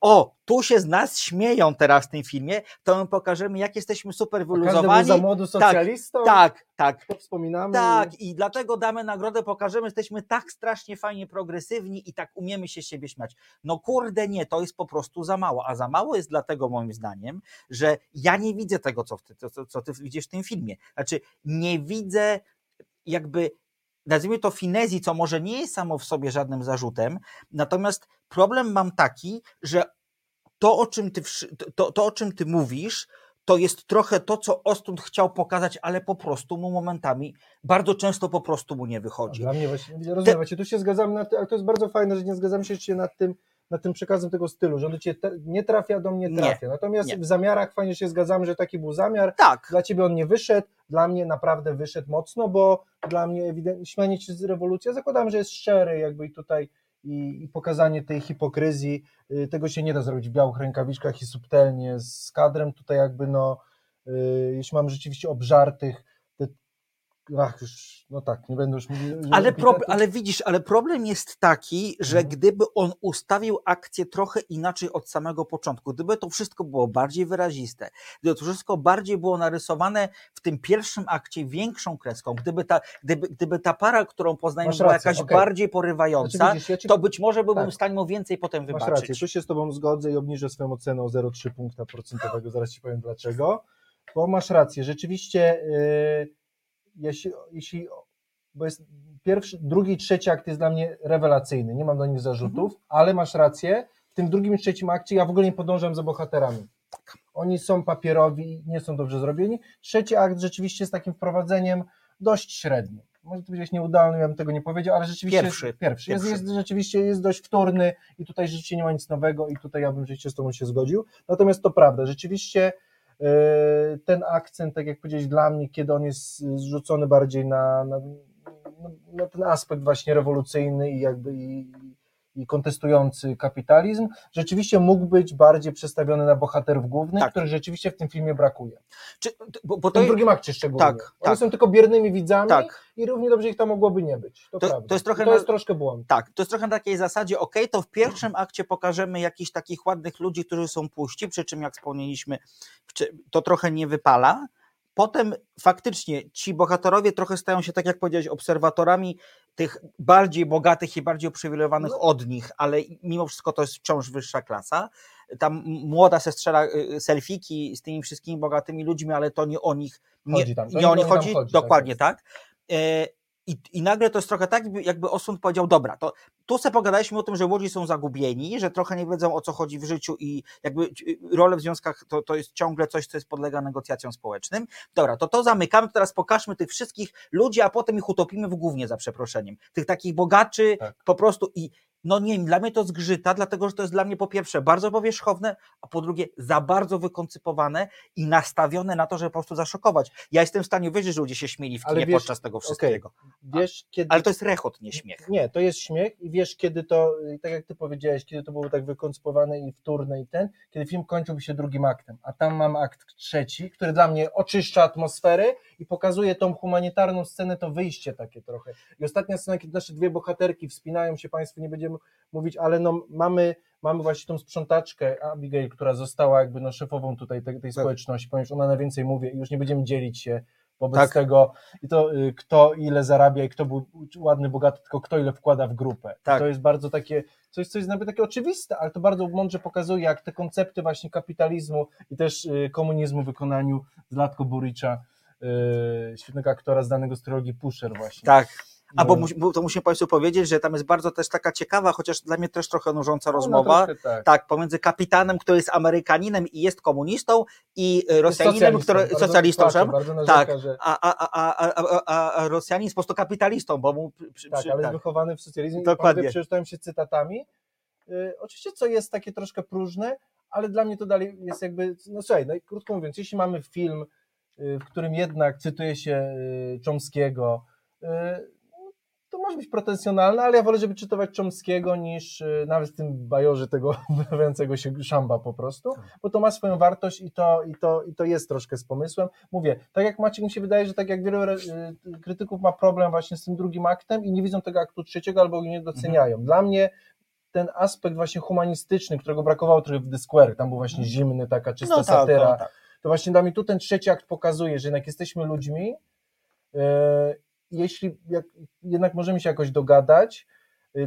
Speaker 2: o, tu się z nas śmieją teraz w tym filmie, to my pokażemy, jak jesteśmy super
Speaker 1: Każdy był
Speaker 2: wyluzowani.
Speaker 1: za młodu socjalistą,
Speaker 2: Tak, tak,
Speaker 1: to wspominamy.
Speaker 2: tak, i dlatego damy nagrodę, pokażemy, że jesteśmy tak strasznie fajnie progresywni i tak umiemy się siebie śmiać. No kurde nie, to jest po prostu za mało, a za mało jest dlatego moim zdaniem, że ja nie widzę tego, co ty, co, co ty widzisz w tym filmie. Znaczy nie widzę jakby nazwijmy to finezji, co może nie jest samo w sobie żadnym zarzutem, natomiast problem mam taki, że to, o czym ty, to, to, o czym ty mówisz, to jest trochę to, co Ostund chciał pokazać, ale po prostu mu momentami, bardzo często po prostu mu nie wychodzi.
Speaker 1: Dla mnie właśnie, rozumiem, właśnie tu się zgadzamy, na ale to jest bardzo fajne, że nie zgadzamy się jeszcze nad tym, nad tym przekazem tego stylu, że on ciebie te, nie trafia, do mnie
Speaker 2: Nie,
Speaker 1: trafia. Natomiast
Speaker 2: nie.
Speaker 1: w zamiarach fajnie się zgadzamy, że taki był zamiar.
Speaker 2: Tak.
Speaker 1: Dla ciebie on nie wyszedł, dla mnie naprawdę wyszedł mocno, bo dla mnie ewidentnie śmianie się z rewolucji, ja zakładam, że jest szczery jakby i tutaj i, i pokazanie tej hipokryzji, y, tego się nie da zrobić w białych rękawiczkach i subtelnie z kadrem, tutaj jakby no, y, jeśli mam rzeczywiście obżartych, ach już, no tak, nie będę już mówił,
Speaker 2: Ale, ale widzisz, ale problem jest taki, że
Speaker 1: Mhm.
Speaker 2: gdyby on ustawił akcję trochę inaczej od samego początku, gdyby to wszystko było bardziej wyraziste, gdyby to wszystko bardziej było narysowane w tym pierwszym akcie większą kreską, gdyby ta, gdyby, gdyby ta para, którą poznajemy,
Speaker 1: Masz
Speaker 2: była jakaś
Speaker 1: okej.
Speaker 2: bardziej porywająca,
Speaker 1: Znaczy, widzisz, ja ci-
Speaker 2: to być może byłbym
Speaker 1: tak.
Speaker 2: w stanie mu więcej potem
Speaker 1: Masz
Speaker 2: wybaczyć.
Speaker 1: rację, tu się z Tobą zgodzę i obniżę swoją ocenę o 0,3 punkta procentowego, zaraz Ci powiem dlaczego, bo masz rację, rzeczywiście yy, jeśli, jeśli bo jest pierwszy, drugi i trzeci akt jest dla mnie rewelacyjny, nie mam do nich zarzutów, ale masz rację, w tym drugim i trzecim akcie ja w ogóle nie podążam za bohaterami. Oni są papierowi, nie są dobrze zrobieni. Trzeci akt rzeczywiście jest takim wprowadzeniem dość średnim. Może to powiedzieć nieudolny, ja bym tego nie powiedział, ale rzeczywiście
Speaker 2: Pierwszy,
Speaker 1: jest, pierwszy. Jest,
Speaker 2: pierwszy.
Speaker 1: jest, rzeczywiście jest dość wtórny i tutaj rzeczywiście nie ma nic nowego i tutaj ja bym rzeczywiście z Tobą się zgodził. Natomiast to prawda, rzeczywiście ten akcent, tak jak powiedziałeś, dla mnie, kiedy on jest zrzucony bardziej na, na- na ten aspekt właśnie rewolucyjny i jakby i, i kontestujący kapitalizm, rzeczywiście mógł być bardziej przestawiony na bohaterów głównych,
Speaker 2: Tak.
Speaker 1: których rzeczywiście w tym filmie brakuje.
Speaker 2: Czy, bo, bo
Speaker 1: W tym
Speaker 2: to,
Speaker 1: drugim akcie szczególnie.
Speaker 2: Tak,
Speaker 1: Oni
Speaker 2: tak.
Speaker 1: są tylko biernymi widzami
Speaker 2: Tak.
Speaker 1: i równie dobrze ich tam mogłoby nie być. To,
Speaker 2: To- to jest trochę
Speaker 1: I to
Speaker 2: na-
Speaker 1: jest troszkę błąd.
Speaker 2: Tak, to jest trochę na takiej zasadzie, ok, to w pierwszym akcie pokażemy jakichś takich ładnych ludzi, którzy są puści, przy czym jak wspomnieliśmy, to trochę nie wypala. Potem faktycznie ci bohaterowie trochę stają się, tak jak powiedziałeś, obserwatorami tych bardziej bogatych i bardziej uprzywilejowanych od nich, ale mimo wszystko to jest wciąż wyższa klasa. Tam młoda se strzela y, selfiki z tymi wszystkimi bogatymi ludźmi, ale to nie o nich, nie,
Speaker 1: Chodzi tam.
Speaker 2: Nie
Speaker 1: nie
Speaker 2: o nich chodzi,
Speaker 1: chodzi, tak
Speaker 2: dokładnie
Speaker 1: jest.
Speaker 2: tak. I, I nagle to jest trochę tak, jakby- Osund powiedział, dobra, to tu sobie pogadaliśmy o tym, że młodzi są zagubieni, że trochę nie wiedzą o co chodzi w życiu i jakby ci- role w związkach to, to jest ciągle coś, co jest podlega negocjacjom społecznym. Dobra, to to zamykamy, teraz pokażmy tych wszystkich ludzi, a potem ich utopimy w głównie za przeproszeniem. Tych takich bogaczy
Speaker 1: Tak.
Speaker 2: po prostu i no nie wiem, dla mnie to zgrzyta, dlatego że to jest dla mnie po pierwsze bardzo powierzchowne, a po drugie za bardzo wykoncypowane i nastawione na to, żeby po prostu zaszokować. Ja jestem w stanie wierzyć, że ludzie się śmieli w kinie
Speaker 1: wiesz-
Speaker 2: podczas tego wszystkiego.
Speaker 1: Wiesz, kiedy...
Speaker 2: Ale to jest rechot, nie śmiech.
Speaker 1: Nie, to jest śmiech i wiesz, kiedy to, y, tak jak ty powiedziałeś, kiedy to było tak wykoncypowane i wtórne i ten, kiedy film kończyłby się drugim aktem, a tam mam akt trzeci, który dla mnie oczyszcza atmosferę i pokazuje tą humanitarną scenę, to wyjście takie trochę. I ostatnia scena, kiedy nasze dwie bohaterki wspinają się, Państwu nie będziemy mówić, ale no mamy, mamy właśnie tą sprzątaczkę Abigail, która została jakby no szefową tutaj tej, tej społeczności, ponieważ ona najwięcej mówi i już nie będziemy dzielić się wobec
Speaker 2: Tak.
Speaker 1: tego i to y, kto ile zarabia i kto był ładny, bogaty, tylko kto ile wkłada w grupę.
Speaker 2: Tak.
Speaker 1: To jest bardzo takie, coś, co jest nawet takie oczywiste, ale to bardzo mądrze pokazuje, jak te koncepty właśnie kapitalizmu i też y, komunizmu w wykonaniu Zlatko Buricza, y, świetnego aktora znanego z trylogii Pusher właśnie.
Speaker 2: Tak. A bo,
Speaker 1: No.
Speaker 2: bo to musimy Państwu powiedzieć, że tam jest bardzo też taka ciekawa, chociaż dla mnie też trochę nużąca
Speaker 1: No,
Speaker 2: rozmowa.
Speaker 1: troszkę tak.
Speaker 2: tak, pomiędzy kapitanem, który jest Amerykaninem i jest komunistą, i e, Rosjaninem,
Speaker 1: socjalistą.
Speaker 2: który
Speaker 1: Bardzo
Speaker 2: socjalistą,
Speaker 1: bardzo narzeka,
Speaker 2: tak,
Speaker 1: że-
Speaker 2: a, a, a, a, a, Rosjanin jest po prostu kapitalistą, bo mu przy,
Speaker 1: Tak,
Speaker 2: przy,
Speaker 1: ale
Speaker 2: tak.
Speaker 1: jest wychowany w socjalizmie
Speaker 2: Dokładnie.
Speaker 1: Przeczytałem się cytatami. Y, oczywiście, co jest takie troszkę próżne, ale dla mnie to dalej jest jakby, no słuchaj, no i krótko mówiąc, jeśli mamy film, y, w którym jednak cytuje się y, Chomskiego, no, to może być pretensjonalne, ale ja wolę, żeby czytować Chomskiego niż y, nawet w tym bajorze tego [LAUGHS] wydawiającego się szamba po prostu, bo to ma swoją wartość i to, i, to, i to jest troszkę z pomysłem. Mówię, tak jak Maciek mi się wydaje, że tak jak wielu y, krytyków ma problem właśnie z tym drugim aktem i nie widzą tego aktu trzeciego albo go nie doceniają. Dla mnie ten aspekt właśnie humanistyczny, którego brakowało trochę w The Square, tam był właśnie zimny, taka czysta
Speaker 2: No tak,
Speaker 1: satyra,
Speaker 2: no tak.
Speaker 1: to właśnie dla mnie tu ten trzeci akt pokazuje, że jednak jesteśmy ludźmi, e, jeśli jak, jednak możemy się jakoś dogadać,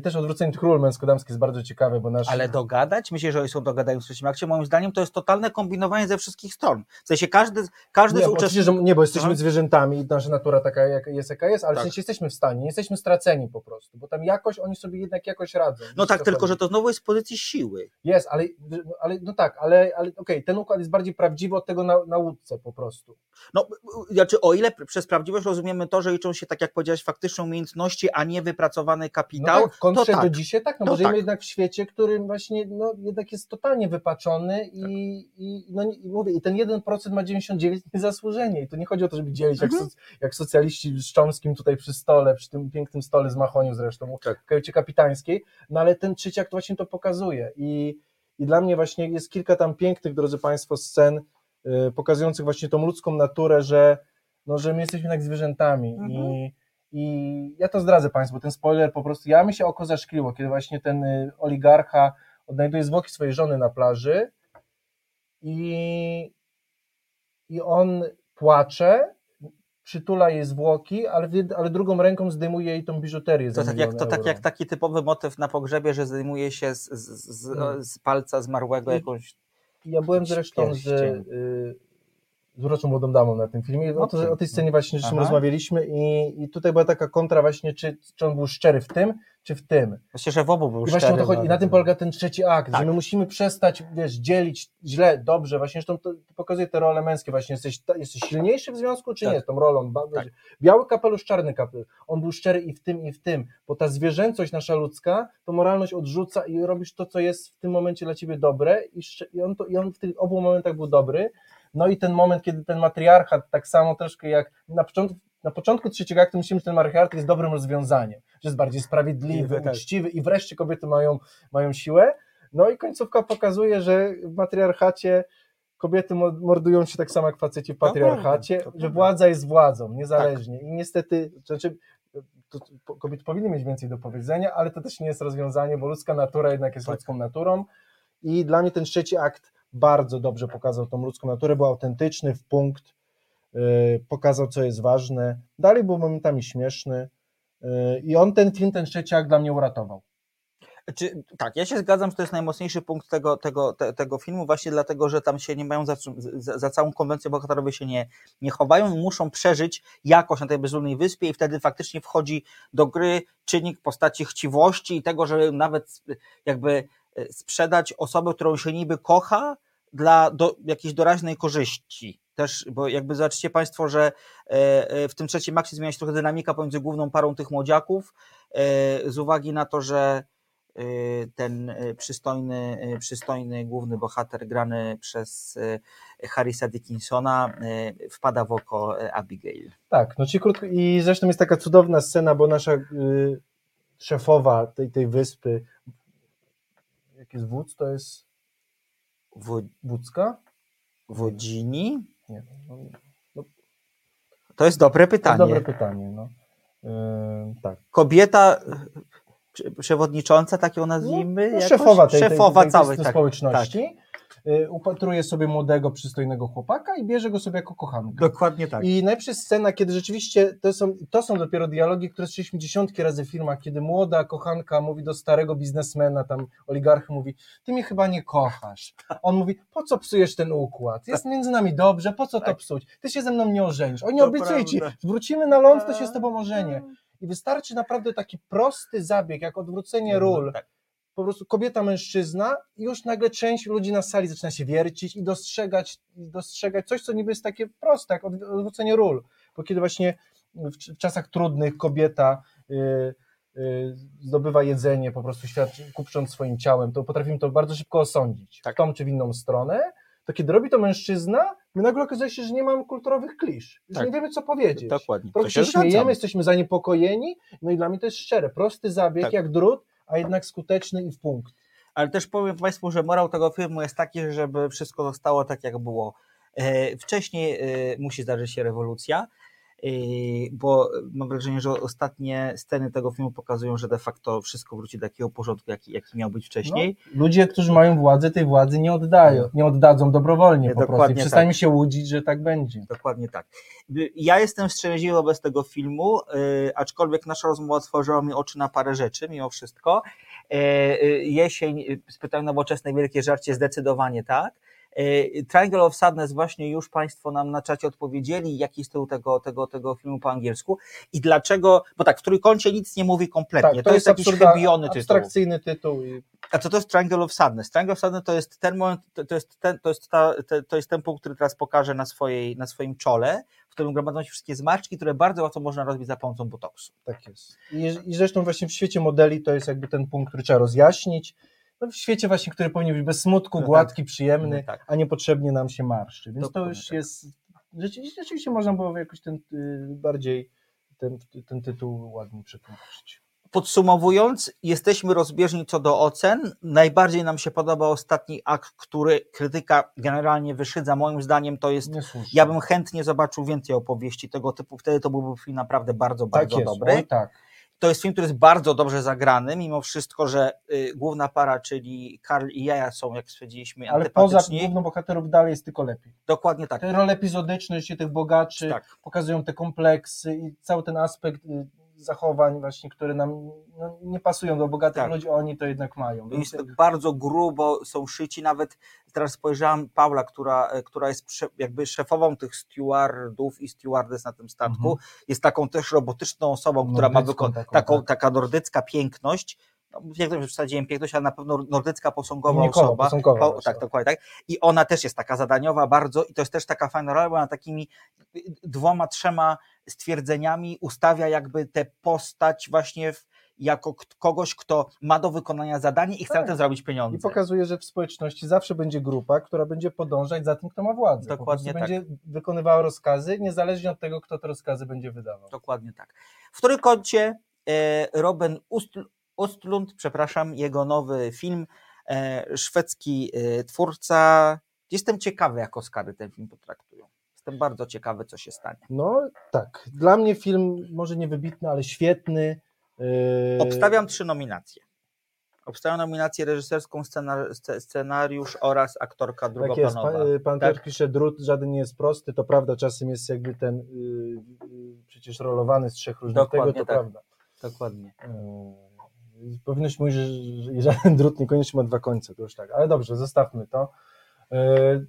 Speaker 1: też odwrócenie tych ról męsko-damskich jest bardzo ciekawe, bo nasz...
Speaker 2: Ale dogadać? Myślę, że oni są dogadają w trzecim akcie. Moim zdaniem to jest totalne kombinowanie ze wszystkich stron. W sensie każdy, każdy
Speaker 1: nie,
Speaker 2: z uczestników...
Speaker 1: nie, bo jesteśmy
Speaker 2: Aha.
Speaker 1: zwierzętami i nasza natura taka jak jest, jaka jest, ale
Speaker 2: Tak.
Speaker 1: w sensie jesteśmy w stanie, nie jesteśmy straceni po prostu, bo tam jakoś oni sobie jednak jakoś radzą.
Speaker 2: No tak, tylko
Speaker 1: chodzi?
Speaker 2: że to znowu jest z pozycji siły.
Speaker 1: Jest, ale, no, ale no tak, ale, ale okej, ten układ jest bardziej prawdziwy od tego na, na łódce po prostu.
Speaker 2: No, znaczy o ile pr- przez prawdziwość rozumiemy to, że liczą się, tak jak powiedziałeś, faktyczne umiejętności, a nie wypracowany
Speaker 1: No
Speaker 2: kapitał,
Speaker 1: tak, w kontrze
Speaker 2: to tak.
Speaker 1: do dzisiaj tak, no
Speaker 2: To
Speaker 1: bo żyjemy
Speaker 2: tak.
Speaker 1: jednak w świecie, którym właśnie no, jednak jest totalnie wypaczony i, i, no, i mówię, i ten 1% ma 99 niezasłużenie i to nie chodzi o to, żeby dzielić jak,
Speaker 2: Mhm.
Speaker 1: soc, jak socjaliści z Czomskim tutaj przy stole, przy tym pięknym stole z Machoniu zresztą,
Speaker 2: Tak.
Speaker 1: w kajucie kapitańskiej, no ale ten trzeci akt właśnie to pokazuje i, i dla mnie właśnie jest kilka tam pięknych, drodzy Państwo, scen y, pokazujących właśnie tą ludzką naturę, że, no, że my jesteśmy jednak zwierzętami
Speaker 2: Mhm.
Speaker 1: i i ja to zdradzę Państwu, ten spoiler po prostu, ja mi się oko zaszkliło, kiedy właśnie ten y, oligarcha odnajduje zwłoki swojej żony na plaży i, i on płacze, przytula jej zwłoki, ale, ale drugą ręką zdejmuje jej tą biżuterię
Speaker 2: To tak, jak, to tak
Speaker 1: euro.
Speaker 2: jak taki typowy motyw na pogrzebie, że zdejmuje się z, z, z,
Speaker 1: Mm.
Speaker 2: z palca zmarłego
Speaker 1: I-
Speaker 2: jakąś...
Speaker 1: Ja byłem zresztą z, y, z uroczą młodą damą na tym filmie. O, to, o tej scenie właśnie
Speaker 2: Aha.
Speaker 1: rozmawialiśmy i, i tutaj była taka kontra właśnie, czy, czy on był szczery w tym, czy w tym.
Speaker 2: Myślę, że w obu był
Speaker 1: I właśnie o
Speaker 2: szczery,
Speaker 1: to chodzi. I
Speaker 2: no.
Speaker 1: na tym polega ten trzeci akt,
Speaker 2: Tak.
Speaker 1: że my musimy przestać, wiesz, dzielić źle, dobrze. Właśnie zresztą to, pokazuje te role męskie. Właśnie jesteś, jesteś silniejszy w związku, czy
Speaker 2: Tak.
Speaker 1: nie? Z tą rolą.
Speaker 2: Tak.
Speaker 1: Biały kapelusz, czarny kapelusz. On był szczery i w tym, i w tym. Bo ta zwierzęcość nasza ludzka, to moralność odrzuca i robisz to, co jest w tym momencie dla ciebie dobre i, i, on, to, i on w tych obu momentach był dobry. No i ten moment, kiedy ten matriarchat tak samo troszkę jak na początku na początku trzeciego aktu myślimy, że ten matriarchat jest dobrym rozwiązaniem, że jest bardziej sprawiedliwy,
Speaker 2: Tak.
Speaker 1: uczciwy i wreszcie kobiety mają, mają siłę. No i końcówka pokazuje, że w matriarchacie kobiety mo- mordują się tak samo jak faceci w patriarchacie,
Speaker 2: to
Speaker 1: że władza jest władzą, niezależnie. I niestety, znaczy, to, to, kobiety powinny mieć więcej do powiedzenia, ale to też nie jest rozwiązanie, bo ludzka natura jednak jest
Speaker 2: Tak.
Speaker 1: ludzką naturą. I dla mnie ten trzeci akt bardzo dobrze pokazał tą ludzką naturę, był autentyczny w punkt, yy, pokazał, co jest ważne. Dalej był momentami śmieszny. yy, I on ten film, ten trzeci akt dla mnie uratował.
Speaker 2: Czy, tak, ja się zgadzam, że to jest najmocniejszy punkt tego, tego, te, tego filmu, właśnie dlatego, że tam się nie mają za, za, za całą konwencję bohaterowie się nie, nie chowają muszą przeżyć jakoś na tej bezludnej wyspie i wtedy faktycznie wchodzi do gry czynnik postaci chciwości i tego, że nawet jakby e, sprzedać osobę, którą się niby kocha dla do, jakiejś doraźnej korzyści. Też, bo jakby zobaczycie Państwo, że e, e, w tym trzecim akcie zmienia się trochę dynamika pomiędzy główną parą tych młodziaków, e, z uwagi na to, że ten przystojny, przystojny główny bohater grany przez Harrisa Dickinsona wpada w oko Abigail.
Speaker 1: Tak, no czyli krótko, i zresztą jest taka cudowna scena, bo nasza szefowa tej, tej wyspy, jak jest wódz, to jest
Speaker 2: W,
Speaker 1: wódzka?
Speaker 2: Wodzini?
Speaker 1: Nie, no, no,
Speaker 2: To jest dobre
Speaker 1: to
Speaker 2: pytanie.
Speaker 1: jest dobre pytanie, no. Yy, tak.
Speaker 2: Kobieta prze- przewodnicząca, tak ją nazwijmy?
Speaker 1: No,
Speaker 2: jakoś?
Speaker 1: szefowa tej,
Speaker 2: szefowa
Speaker 1: tej, tej,
Speaker 2: całej
Speaker 1: tej
Speaker 2: tak,
Speaker 1: społeczności y, upatruje sobie młodego, przystojnego chłopaka i bierze go sobie jako kochankę.
Speaker 2: Dokładnie tak.
Speaker 1: I najlepsza scena, kiedy rzeczywiście to są, to są dopiero dialogi, które słyszeliśmy dziesiątki razy w filmach, kiedy młoda kochanka mówi do starego biznesmena, tam oligarchy mówi, ty mnie chyba nie kochasz. On mówi, po co psujesz ten układ? Jest między nami dobrze, po co to psuć? Ty się ze mną nie ożenisz. Oni
Speaker 2: To
Speaker 1: ci, wrócimy na ląd, to się z tobą ożenię. I wystarczy naprawdę taki prosty zabieg, jak odwrócenie ról.
Speaker 2: Tak.
Speaker 1: Po prostu kobieta, mężczyzna i już nagle część ludzi na sali zaczyna się wiercić i dostrzegać, dostrzegać coś, co niby jest takie proste, jak odw- odwrócenie ról. Bo kiedy właśnie w, czasach trudnych kobieta y, y, zdobywa jedzenie, po prostu świadczy, kupcząc swoim ciałem, to potrafimy to bardzo szybko osądzić,
Speaker 2: Tak.
Speaker 1: w tą czy w inną stronę, to kiedy robi to mężczyzna, my nagle okazuje się, że nie mamy kulturowych klisz, że
Speaker 2: Tak.
Speaker 1: nie wiemy, co powiedzieć.
Speaker 2: Dokładnie.
Speaker 1: Trochę się śmiejemy, jesteśmy zaniepokojeni, no i dla mnie to jest szczere, prosty zabieg
Speaker 2: Tak.
Speaker 1: jak drut, a jednak skuteczny i w punkt.
Speaker 2: Ale też powiem Państwu, że morał tego filmu jest taki, żeby wszystko zostało tak, jak było. E, Wcześniej e, musi zdarzyć się rewolucja, bo mam wrażenie, że ostatnie sceny tego filmu pokazują, że de facto wszystko wróci do takiego porządku, jaki, jaki miał być wcześniej.
Speaker 1: No, ludzie, którzy mają władzę, tej władzy nie oddają, nie oddadzą dobrowolnie
Speaker 2: Nie,
Speaker 1: po prostu.
Speaker 2: Dokładnie
Speaker 1: przestańmy
Speaker 2: tak.
Speaker 1: się łudzić, że tak będzie.
Speaker 2: Dokładnie tak. Ja jestem wstrzemięźliwy wobec tego filmu, e, aczkolwiek nasza rozmowa otworzyła mi oczy na parę rzeczy, mimo wszystko. E, Jesień, spytałem nowoczesne wielkie żarcie, zdecydowanie tak. E, Triangle of Sadness właśnie już Państwo nam na czacie odpowiedzieli, jaki jest tytuł tego, tego, tego filmu po angielsku i dlaczego, bo tak, w Trójkącie nic nie mówi kompletnie, to, jest, jakiś
Speaker 1: absurda-
Speaker 2: chybiony tytuł.
Speaker 1: abstrakcyjny tytuł. I
Speaker 2: A co to jest Triangle of Sadness? Triangle of Sadness to jest ten moment, to, to jest ten, to jest ta, to jest ten punkt, który teraz pokażę na, swojej, na swoim czole, w którym gromadzą się wszystkie zmarszczki, które bardzo łatwo można rozbić za pomocą botoksu.
Speaker 1: tak jest. I, I zresztą właśnie w świecie modeli to jest jakby ten punkt, który trzeba rozjaśnić. No w świecie właśnie, który powinien być bez smutku,
Speaker 2: No
Speaker 1: gładki,
Speaker 2: tak.
Speaker 1: przyjemny,
Speaker 2: No tak.
Speaker 1: a niepotrzebnie nam się marszczy. Więc
Speaker 2: Dokładnie
Speaker 1: to już
Speaker 2: tak.
Speaker 1: jest, rzeczywiście, rzeczywiście można było jakoś ten y, bardziej ten, ten tytuł ładnie przetłumaczyć.
Speaker 2: Podsumowując, jesteśmy rozbieżni co do ocen. Najbardziej nam się podoba ostatni akt, który krytyka generalnie wyszydza. Moim zdaniem to jest. Ja bym chętnie zobaczył więcej opowieści tego typu. Wtedy to byłby film naprawdę bardzo,
Speaker 1: tak
Speaker 2: bardzo
Speaker 1: jest,
Speaker 2: dobry.
Speaker 1: Tak.
Speaker 2: To jest film, który jest bardzo dobrze zagrany, mimo wszystko, że y, główna para, czyli Karl i Jaja są, jak stwierdziliśmy,
Speaker 1: Ale poza główną bohaterów dalej jest tylko lepiej.
Speaker 2: Dokładnie tak.
Speaker 1: Te role epizodyczne, życie tych bogaczy,
Speaker 2: Tak.
Speaker 1: pokazują te kompleksy i cały ten aspekt y, zachowań właśnie, które nam no, nie pasują do bogatych
Speaker 2: Tak.
Speaker 1: ludzi, oni to jednak mają. Więc
Speaker 2: Jest bardzo grubo, są szyci. Nawet teraz spojrzałam, Paula, która, e, która jest jakby szefową tych stewardów i stewardess na tym statku, jest taką też robotyczną osobą, która ma
Speaker 1: Nordycką taką,
Speaker 2: taką,
Speaker 1: tak.
Speaker 2: taka nordycka piękność. Jak to przesadziłem piękność, ale na pewno nordycka posągowa
Speaker 1: Linikowa,
Speaker 2: osoba.
Speaker 1: posągowa
Speaker 2: Po- tak, dokładnie tak. I ona też jest taka zadaniowa bardzo i to jest też taka fajna rola, bo ona takimi dwoma, trzema stwierdzeniami ustawia jakby tę postać właśnie w jako kogoś, kto ma do wykonania zadanie i chce
Speaker 1: Tak.
Speaker 2: tym zrobić pieniądze.
Speaker 1: I pokazuje, że w społeczności zawsze będzie grupa, która będzie podążać za tym, kto ma władzę.
Speaker 2: Dokładnie tak.
Speaker 1: będzie wykonywała rozkazy, niezależnie od tego, kto te rozkazy będzie wydawał.
Speaker 2: Dokładnie tak. W trójkącie e, Robin Ostlund, przepraszam, jego nowy film, e, szwedzki e, twórca. Jestem ciekawy, jak Oscary ten film potraktują. Jestem bardzo ciekawy, co się stanie.
Speaker 1: No tak, dla mnie film może nie wybitny, ale świetny. Yy,
Speaker 2: Obstawiam trzy nominacje. Obstawiam nominację reżyserską, scenar- sce- scenariusz oraz aktorka
Speaker 1: Tak jest,
Speaker 2: drugoplanowa.
Speaker 1: pan, pan
Speaker 2: Tak?
Speaker 1: też pisze, drut żaden nie jest prosty, to prawda, czasem jest jakby ten yy, yy, przecież rolowany z trzech różnych
Speaker 2: Dokładnie
Speaker 1: tego, to
Speaker 2: tak.
Speaker 1: prawda.
Speaker 2: Dokładnie.
Speaker 1: Yy, Powinnoś mówić, że, że żaden drut niekoniecznie ma dwa końce, to już tak, ale dobrze, zostawmy to. Yy,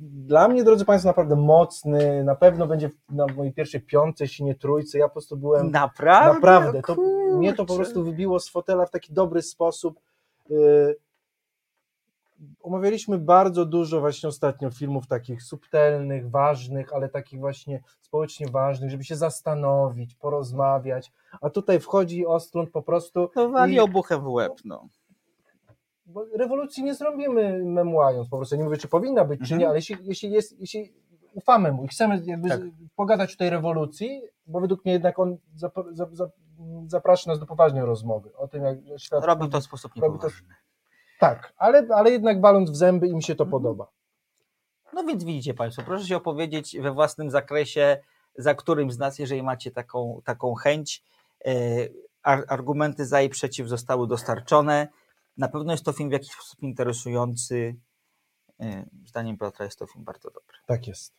Speaker 1: Dla mnie, drodzy Państwo, naprawdę mocny, na pewno będzie na mojej pierwszej piątce, jeśli nie trójce, ja po prostu byłem
Speaker 2: Naprawdę?
Speaker 1: Naprawdę, to, mnie to po prostu wybiło z fotela w taki dobry sposób. Omawialiśmy bardzo dużo właśnie ostatnio filmów takich subtelnych, ważnych, ale takich właśnie społecznie ważnych, żeby się zastanowić, porozmawiać. A tutaj wchodzi Ostlund po prostu.
Speaker 2: To wali
Speaker 1: i-
Speaker 2: obuchem w łeb. No.
Speaker 1: bo rewolucji nie zrobimy memłając po prostu. Ja Nie mówię, czy powinna być, czy nie, ale jeśli, jeśli, jest, jeśli ufamy mu i chcemy
Speaker 2: Tak.
Speaker 1: pogadać o tej rewolucji, bo według mnie jednak on zap- zap- zap- zaprasza nas do poważnej rozmowy o tym, jak świat
Speaker 2: Robi to w sposób niepoważny.
Speaker 1: Tak, ale, ale jednak waląc w zęby im się to podoba.
Speaker 2: No więc widzicie Państwo, proszę się opowiedzieć we własnym zakresie, za którym z nas, jeżeli macie taką, taką chęć. E, ar- argumenty za i przeciw zostały dostarczone. Na pewno jest to film w jakiś sposób interesujący. E, zdaniem Piotra jest to film bardzo dobry.
Speaker 1: Tak jest.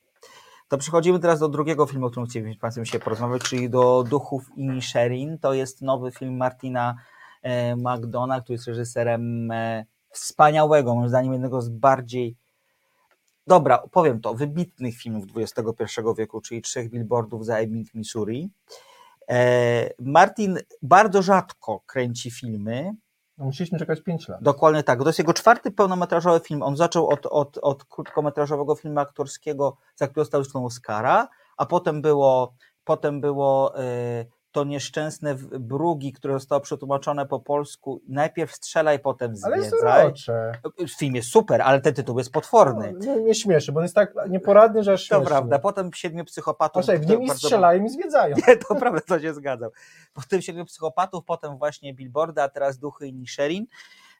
Speaker 2: To przechodzimy teraz do drugiego filmu, o którym chcieliśmy z Państwem się porozmawiać, czyli do Duchów i Sherin. To jest nowy film Martina e, McDona, który jest reżyserem e, wspaniałego, moim zdaniem jednego z bardziej dobra, powiem to, wybitnych filmów XXI wieku, czyli Trzech Billboardów za Ebbing, Missouri. E, Martin bardzo rzadko kręci filmy,
Speaker 1: No, musieliśmy czekać 5 lat.
Speaker 2: Dokładnie tak. To jest jego czwarty pełnometrażowy film. On zaczął od, od, od krótkometrażowego filmu aktorskiego, za który dostał zresztą Oscara, a potem było, potem było to nieszczęsne Brugi, które zostało przetłumaczone po polsku. Najpierw strzelaj, potem
Speaker 1: Ale jest
Speaker 2: zwiedzaj.
Speaker 1: urocze.
Speaker 2: Film jest super, ale ten tytuł jest potworny.
Speaker 1: No, mnie śmieszy, bo on jest tak nieporadny, że aż
Speaker 2: To prawda. Potem Siedmiu Psychopatów.
Speaker 1: Proszę, w nim i
Speaker 2: bardzo-
Speaker 1: strzelają i zwiedzają. [LAUGHS]
Speaker 2: Nie, to prawda, to się zgadzam. Potem Siedmiu Psychopatów, potem właśnie Billboarda, a teraz Duchy i Nisherin.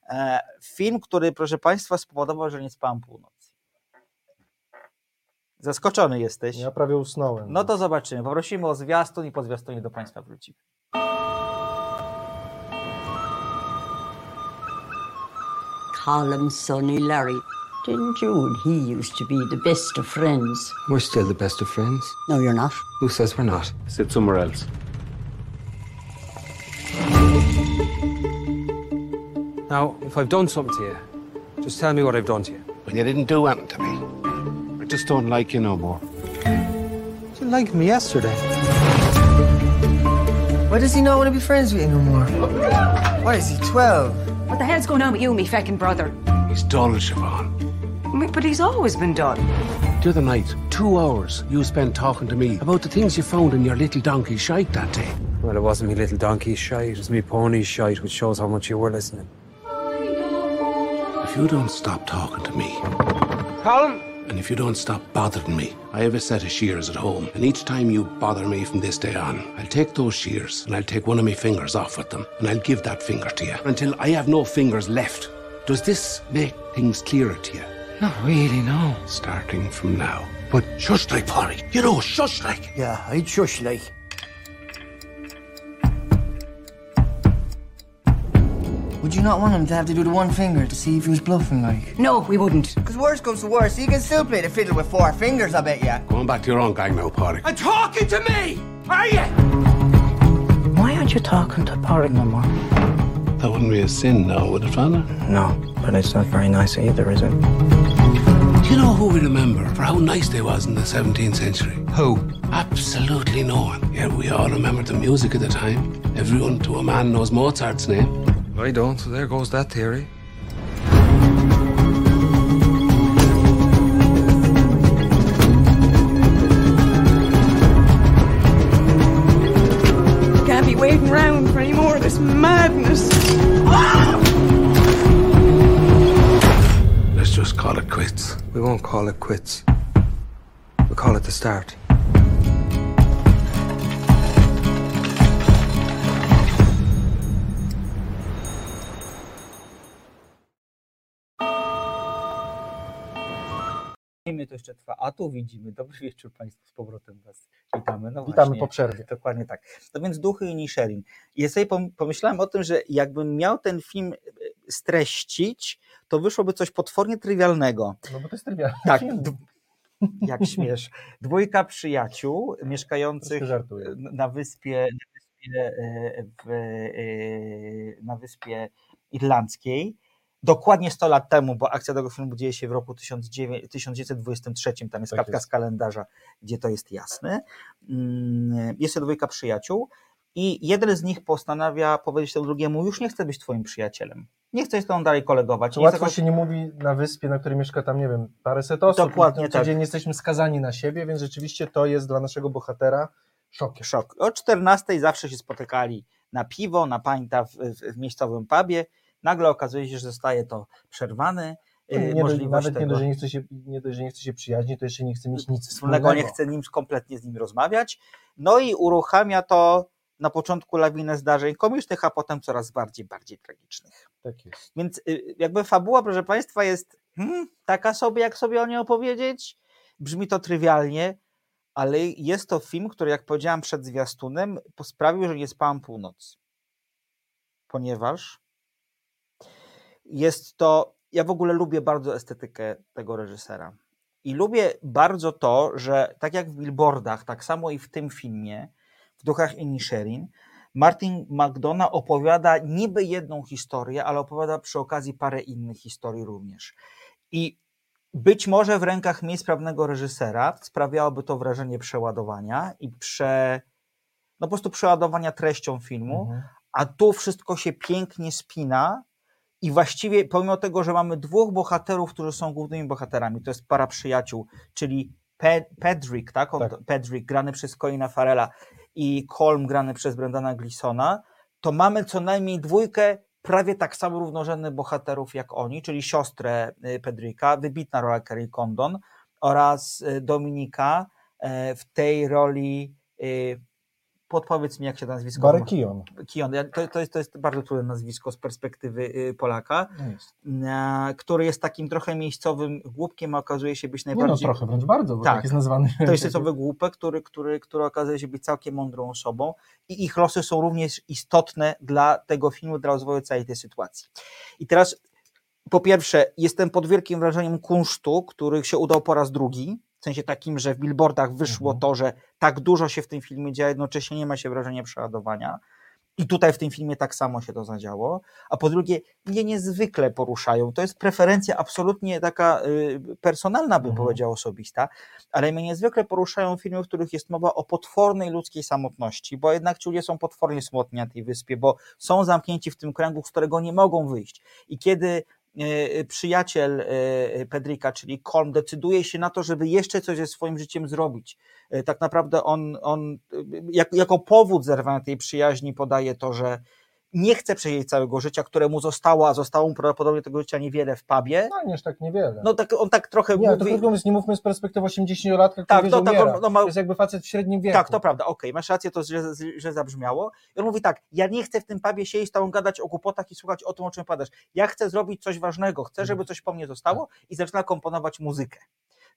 Speaker 2: E, film, który, proszę Państwa, spowodował, że nie spałem północy. Zaskoczony jesteś.
Speaker 1: Ja prawie usnąłem.
Speaker 2: No to zobaczymy. Poprosimy o zwiastun i po zwiastunie do Państwa wrócimy.
Speaker 12: Colin, Sonny, Larry. Didn't you and he used to be the best of friends?
Speaker 13: We're still the best of friends.
Speaker 12: No, you're not.
Speaker 13: Who says we're not?
Speaker 5: Sit somewhere else.
Speaker 13: Now, if I've done something to you, just tell me what I've done to you.
Speaker 14: Well, you didn't do anything to me. I just don't like you no more.
Speaker 13: You liked me yesterday.
Speaker 15: Why does he not want to be friends with you no more? Why is he 12?
Speaker 16: What the hell's going on with you, me feckin' brother?
Speaker 14: He's dull, Siobhan.
Speaker 16: But he's always been done.
Speaker 14: The other night, two hours you spent talking to me about the things you found in your little donkey shite that day.
Speaker 13: Well, it wasn't me little donkey shite, it was me pony shite, which shows how much you were listening.
Speaker 14: If you don't stop talking to me,
Speaker 13: Colin!
Speaker 14: And if you don't stop bothering me, I have a set of shears at home, and each time you bother me from this day on, I'll take those shears and I'll take one of my fingers off with them, and I'll give that finger to you until I have no fingers left. Does this make things clearer to you?
Speaker 15: Not really, no.
Speaker 14: Starting from now. But shush like, Polly. You know, shush like.
Speaker 15: Yeah, I'd shush like. Would you not want him to have to do the one finger to see if he was bluffing, like?
Speaker 16: No, we wouldn't.
Speaker 15: Because worst comes to worst, he can still play the fiddle with four fingers, I bet ya.
Speaker 14: Going back to your own gang now, Polly.
Speaker 15: And talking to me! Are you?
Speaker 12: Why aren't you talking to Porrick no more?
Speaker 14: That wouldn't be a sin now, would it, Father?
Speaker 15: No, but it's not very nice either, is it?
Speaker 14: Do you know who we remember for how nice they was in the 17th century?
Speaker 13: Who?
Speaker 14: Absolutely no one. Yet we all remember the music of the time. Everyone to a man knows Mozart's name.
Speaker 13: I don't. There goes that theory.
Speaker 16: Can't be waiting around for any more of this madness. Let's just call it quits.
Speaker 13: We won't call it quits. We call it the start.
Speaker 2: To jeszcze trwa, a tu widzimy. Dobry wieczór Państwu, z powrotem Was witamy. No
Speaker 1: Witamy
Speaker 2: właśnie,
Speaker 1: po przerwie.
Speaker 2: Dokładnie tak. No więc Duchy i Nisherin. Ja sobie pom- pomyślałem o tym, że jakbym miał ten film e, streścić, to wyszłoby coś potwornie trywialnego.
Speaker 1: No bo to jest trywialny
Speaker 2: Tak, jak śmiesz. Dwójka przyjaciół mieszkających na wyspie, na wyspie, e, w, e, na wyspie irlandzkiej. Dokładnie 100 lat temu, bo akcja tego filmu dzieje się w roku 1900 1923, tam jest
Speaker 1: Tak
Speaker 2: kartka
Speaker 1: jest.
Speaker 2: z kalendarza, gdzie to jest jasne. Mm, Jest to dwójka przyjaciół i jeden z nich postanawia powiedzieć temu drugiemu, już nie chcę być twoim przyjacielem. Nie chcę z tobą dalej kolegować.
Speaker 1: To łatwo się nie mówi na wyspie, na której mieszka tam, nie wiem, paręset osób.
Speaker 2: Dokładnie
Speaker 1: i no,
Speaker 2: tak.
Speaker 1: codziennie jesteśmy skazani na siebie, więc rzeczywiście to jest dla naszego bohatera szokiem.
Speaker 2: Szok. O 14 zawsze się spotykali na piwo, na pańta w, w, w miejscowym pubie. Nagle okazuje się, że zostaje to przerwane.
Speaker 1: Nie,
Speaker 2: możliwość
Speaker 1: nawet nie
Speaker 2: tego
Speaker 1: dość, że nie chce się, nie dość, że nie chce się przyjaźnić, to jeszcze nie chce mieć nic
Speaker 2: wspólnego, nie chce nim kompletnie z nim rozmawiać. No i uruchamia to na początku lawinę zdarzeń komicznych, a potem coraz bardziej, bardziej tragicznych.
Speaker 1: Tak jest.
Speaker 2: Więc y, jakby fabuła, proszę Państwa, jest hmm, taka sobie, jak sobie o niej opowiedzieć. Brzmi to trywialnie, ale jest to film, który, jak powiedziałam przed zwiastunem, sprawił, że nie spałam północ. Ponieważ jest to. Ja w ogóle lubię bardzo estetykę tego reżysera. I lubię bardzo to, że tak jak w billboardach, tak samo i w tym filmie, w Duchach Inisherin, Martin McDonough opowiada niby jedną historię, ale opowiada przy okazji parę innych historii również. I być może w rękach mniej sprawnego reżysera sprawiałoby to wrażenie przeładowania i prze, no po prostu przeładowania treścią filmu,
Speaker 1: Mhm.
Speaker 2: a tu wszystko się pięknie spina i właściwie pomimo tego, że mamy dwóch bohaterów, którzy są głównymi bohaterami, to jest para przyjaciół, czyli Pe- Pedrick, tak? On, Pedrick grany przez Colina Farela i Colm grany przez Brendana Gleesona, to mamy co najmniej dwójkę prawie tak samo równorzędnych bohaterów jak oni, czyli siostrę y, Pedricka, wybitna rola Kerry Condon oraz y, Dominika e, w tej roli y, podpowiedz mi jak się to nazwisko
Speaker 1: Barry. Keoghan.
Speaker 2: Ja- To, to, jest, to jest bardzo trudne nazwisko z perspektywy y, Polaka,
Speaker 1: Jest.
Speaker 2: e, który jest takim trochę miejscowym głupkiem, a okazuje się być
Speaker 1: Nie no,
Speaker 2: najbardziej...
Speaker 1: trochę, wręcz bardzo, bo
Speaker 2: tak,
Speaker 1: tak jest nazwany.
Speaker 2: To jest miejscowy głupek, który, który, który okazuje się być całkiem mądrą osobą i ich losy są również istotne dla tego filmu, dla rozwoju całej tej sytuacji. I teraz po pierwsze, jestem pod wielkim wrażeniem kunsztu, który się udał po raz drugi. W sensie takim, że w billboardach wyszło to, że tak dużo się w tym filmie dzieje, jednocześnie nie ma się wrażenia przeładowania. I tutaj w tym filmie tak samo się to zadziało. A po drugie, mnie niezwykle poruszają. To jest preferencja absolutnie taka y, personalna, bym powiedział, osobista, ale mnie niezwykle poruszają filmy, w których jest mowa o potwornej ludzkiej samotności, bo jednak ci ludzie są potwornie samotni na tej wyspie, bo są zamknięci w tym kręgu, z którego nie mogą wyjść. I kiedy przyjaciel e, Pedrika, czyli Colm, decyduje się na to, żeby jeszcze coś ze swoim życiem zrobić. E, Tak naprawdę on, on e, jak, jako powód zerwania tej przyjaźni podaje to, że nie chce przeżyć całego życia, które mu zostało, a zostało mu prawdopodobnie tego życia niewiele w pubie.
Speaker 1: No nie tak niewiele.
Speaker 2: No tak, on tak trochę
Speaker 1: nie, to
Speaker 2: mówi...
Speaker 1: krótko mówiąc, nie mówmy z perspektywy 80-latka, który
Speaker 2: Tak, to
Speaker 1: że
Speaker 2: tak, on- no ma-
Speaker 1: To jest jakby facet w średnim wieku.
Speaker 2: Tak, to prawda, okej, masz rację, to źle, źle zabrzmiało. I on mówi tak, ja nie chcę w tym pubie siedzieć, z tobą gadać o głupotach i słuchać o tym, o czym padasz. Ja chcę zrobić coś ważnego, chcę, żeby coś po mnie zostało i zaczyna komponować muzykę.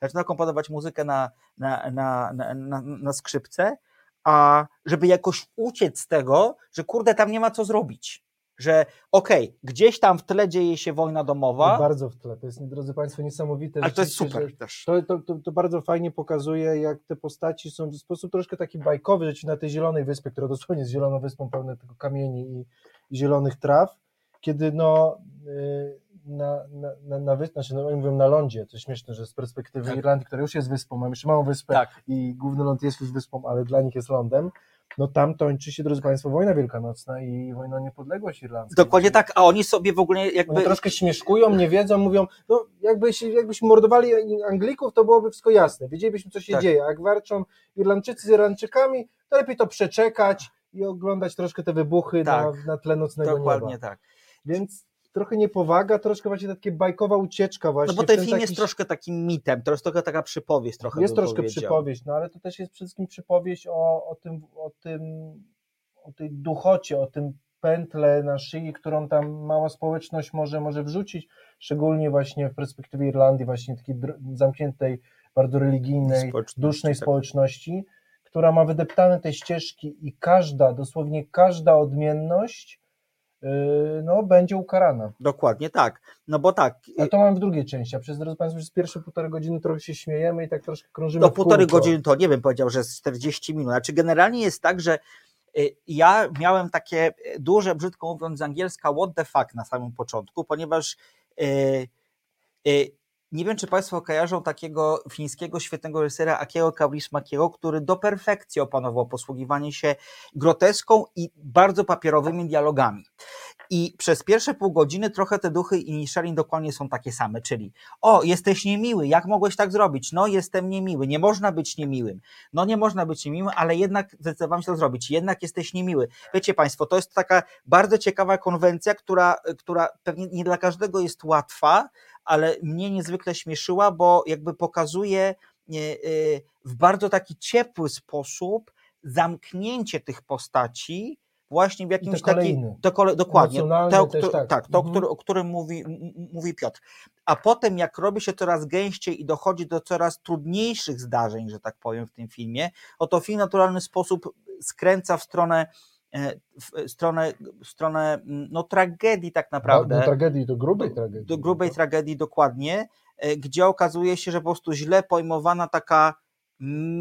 Speaker 2: Zaczyna komponować muzykę na, na, na, na, na skrzypce, a żeby jakoś uciec z tego, że kurde, tam nie ma co zrobić. Że okej, gdzieś tam w tle dzieje się wojna domowa,
Speaker 1: To bardzo w tle. To jest, drodzy Państwo, niesamowite.
Speaker 2: ale to jest super też.
Speaker 1: To, to, to, to bardzo fajnie pokazuje, jak te postaci są w sposób troszkę taki bajkowy, że ci na tej zielonej wyspie, która dosłownie jest zieloną wyspą, pełne tylko kamieni i, i zielonych traw, kiedy no y, na, na, na, na wyspie, znaczy no, oni mówią na lądzie, to śmieszne, że z perspektywy
Speaker 2: Tak.
Speaker 1: Irlandii, która już jest wyspą, mamy jeszcze małą wyspę i główny ląd jest już wyspą, ale dla nich jest lądem, no tam tończy się, drodzy Państwo, wojna wielkanocna i wojna o niepodległość irlandzka.
Speaker 2: Dokładnie tak, a oni sobie w ogóle jakby...
Speaker 1: Oni troszkę śmieszkują, nie wiedzą, mówią, no jakby się, jakbyśmy mordowali Anglików, to byłoby wszystko jasne, wiedzielibyśmy, co się
Speaker 2: Tak.
Speaker 1: dzieje, a jak walczą Irlandczycy z Irlandczykami, to lepiej to przeczekać i oglądać troszkę te wybuchy
Speaker 2: Tak.
Speaker 1: na, na tle nocnego
Speaker 2: Dokładnie
Speaker 1: nieba.
Speaker 2: tak.
Speaker 1: Więc trochę niepowaga, troszkę właśnie takie bajkowa ucieczka właśnie.
Speaker 2: No bo ten
Speaker 1: ten
Speaker 2: film
Speaker 1: taki-
Speaker 2: jest troszkę takim mitem, to jest trochę taka przypowieść trochę
Speaker 1: Jest troszkę
Speaker 2: powiedział.
Speaker 1: przypowieść, no ale to też jest przede wszystkim przypowieść o, o tym, o tym, o tej duchocie, o tym pętle na szyi, którą tam mała społeczność może, może wrzucić, szczególnie właśnie w perspektywie Irlandii, właśnie takiej zamkniętej, bardzo religijnej,
Speaker 2: Społeczności,
Speaker 1: dusznej
Speaker 2: tak.
Speaker 1: społeczności, która ma wydeptane te ścieżki i każda, dosłownie każda odmienność no, będzie ukarana.
Speaker 2: Dokładnie tak. No bo tak,
Speaker 1: A to mam w drugiej części, a przez drodzy Państwo, przez pierwsze półtorej godziny trochę się śmiejemy i tak troszkę krążymy
Speaker 2: do półtorej godziny to nie bym powiedział, że z 40 minut. Znaczy generalnie jest tak, że y, ja miałem takie y, duże, brzydko mówiąc z angielska, what the fuck na samym początku, ponieważ y, y, nie wiem, czy Państwo kojarzą takiego fińskiego świetnego reżysera Akiego Kaurismäkiego, który do perfekcji opanował posługiwanie się groteską i bardzo papierowymi dialogami. I przez pierwsze pół godziny trochę te duchy i Nisharin dokładnie są takie same, czyli o, jesteś niemiły, jak mogłeś tak zrobić? No, jestem niemiły, nie można być niemiłym. No, nie można być niemiłym, ale jednak zdecydowałem się to zrobić, jednak jesteś niemiły. Wiecie Państwo, to jest taka bardzo ciekawa konwencja, która, która pewnie nie dla każdego jest łatwa, ale mnie niezwykle śmieszyła, bo jakby pokazuje e, e, w bardzo taki ciepły sposób zamknięcie tych postaci właśnie w jakimś takim. dokładnie. To,
Speaker 1: też,
Speaker 2: któ-
Speaker 1: tak.
Speaker 2: tak, to,
Speaker 1: Mhm.
Speaker 2: który, o którym mówi, mówi Piotr. A potem, jak robi się coraz gęściej i dochodzi do coraz trudniejszych zdarzeń, że tak powiem, w tym filmie, oto film w naturalny sposób skręca w stronę, w stronę, w stronę mm, no, tragedii tak naprawdę
Speaker 1: Do tragedii, do grubej tragedii.
Speaker 2: do grubej tragedii dokładnie, e, gdzie okazuje się, że po prostu źle pojmowana taka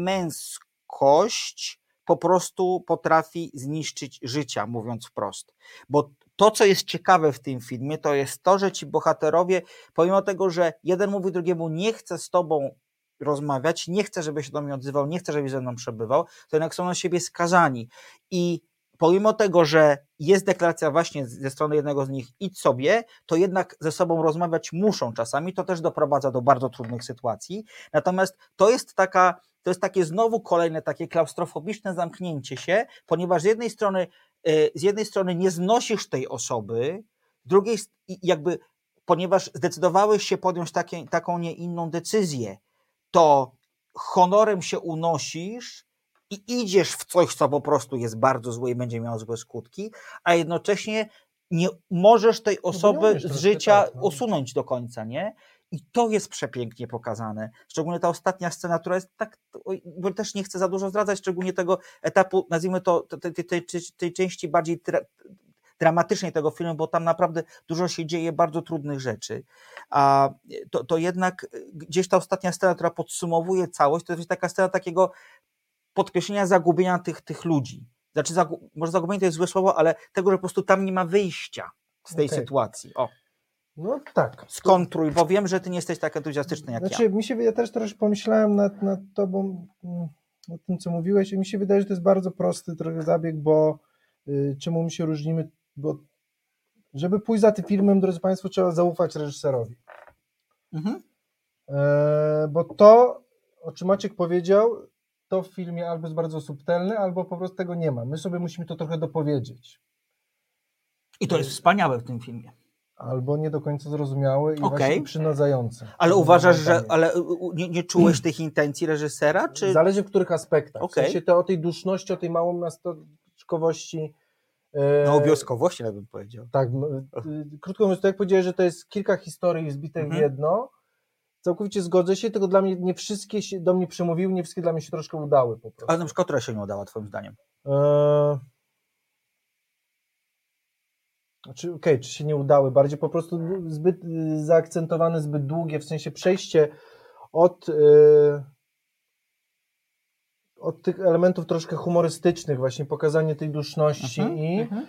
Speaker 2: męskość po prostu potrafi zniszczyć życia, mówiąc wprost. Bo to, co jest ciekawe w tym filmie, to jest to, że ci bohaterowie, pomimo tego, że jeden mówi drugiemu, nie chcę z tobą rozmawiać, nie chcę, żebyś się do mnie odzywał, nie chcę, żebyś ze mną przebywał, to jednak są na siebie skazani. I pomimo tego, że jest deklaracja właśnie ze strony jednego z nich idź sobie, to jednak ze sobą rozmawiać muszą czasami, to też doprowadza do bardzo trudnych sytuacji. Natomiast to jest taka, to jest takie znowu kolejne takie klaustrofobiczne zamknięcie się, ponieważ z jednej strony, y, z jednej strony nie znosisz tej osoby, z drugiej jakby, ponieważ zdecydowałeś się podjąć takie, taką, nie inną decyzję, to honorem się unosisz i idziesz w coś, co po prostu jest bardzo złe i będzie miało złe skutki, a jednocześnie nie możesz tej osoby
Speaker 1: umiesz
Speaker 2: z życia
Speaker 1: tak, no.
Speaker 2: usunąć do końca, nie? I to jest przepięknie pokazane. Szczególnie ta ostatnia scena, która jest tak, bo też nie chcę za dużo zdradzać, szczególnie tego etapu, nazwijmy to, tej, tej, tej, tej części bardziej tra, dramatycznej tego filmu, bo tam naprawdę dużo się dzieje bardzo trudnych rzeczy. A to, to jednak gdzieś ta ostatnia scena, która podsumowuje całość, to jest taka scena takiego podkreślenia zagubienia tych, tych ludzi. Znaczy, zagu, może zagubienie to jest złe słowo, ale tego, że po prostu tam nie ma wyjścia z tej
Speaker 1: Okej.
Speaker 2: sytuacji. O,
Speaker 1: No tak.
Speaker 2: skontruj, bo wiem, że ty nie jesteś tak entuzjastyczny jak
Speaker 1: Znaczy,
Speaker 2: ja.
Speaker 1: mi się ja też troszkę pomyślałem nad, nad tobą, mm, nad tym, co mówiłeś, i mi się wydaje, że to jest bardzo prosty trochę zabieg, bo y, czemu my się różnimy, bo żeby pójść za tym filmem, drodzy Państwo, trzeba zaufać reżyserowi.
Speaker 2: Mhm.
Speaker 1: E, bo to, o czym Maciek powiedział, to w filmie albo jest bardzo subtelne, albo po prostu tego nie ma. My sobie musimy to trochę dopowiedzieć.
Speaker 2: I to jest wspaniałe w tym filmie.
Speaker 1: Albo nie do końca zrozumiałe i
Speaker 2: Okej.
Speaker 1: właśnie przynudzające.
Speaker 2: Ale uważasz, że ale nie, nie czułeś tych intencji reżysera? Czy...
Speaker 1: Zależy w których aspektach.
Speaker 2: Okej.
Speaker 1: W sensie to o tej duszności, o tej małą miasteczkowości. e,
Speaker 2: No, wioskowości, jak bym powiedział.
Speaker 1: Tak, m, y, krótko mówiąc, to jak powiedziałeś, że to jest kilka historii zbitych
Speaker 2: Mhm.
Speaker 1: w jedno, całkowicie zgodzę się, tylko dla mnie nie wszystkie się do mnie przemówiły, nie wszystkie dla mnie się troszkę udały po prostu.
Speaker 2: Ale na przykład, która się nie udała, twoim zdaniem?
Speaker 1: Eee... Znaczy, okej, czy się nie udały? Bardziej po prostu zbyt y, zaakcentowane, zbyt długie, w sensie przejście od, y, od tych elementów troszkę humorystycznych, właśnie pokazanie tej duszności
Speaker 2: Mhm,
Speaker 1: i
Speaker 2: mhm.
Speaker 1: y,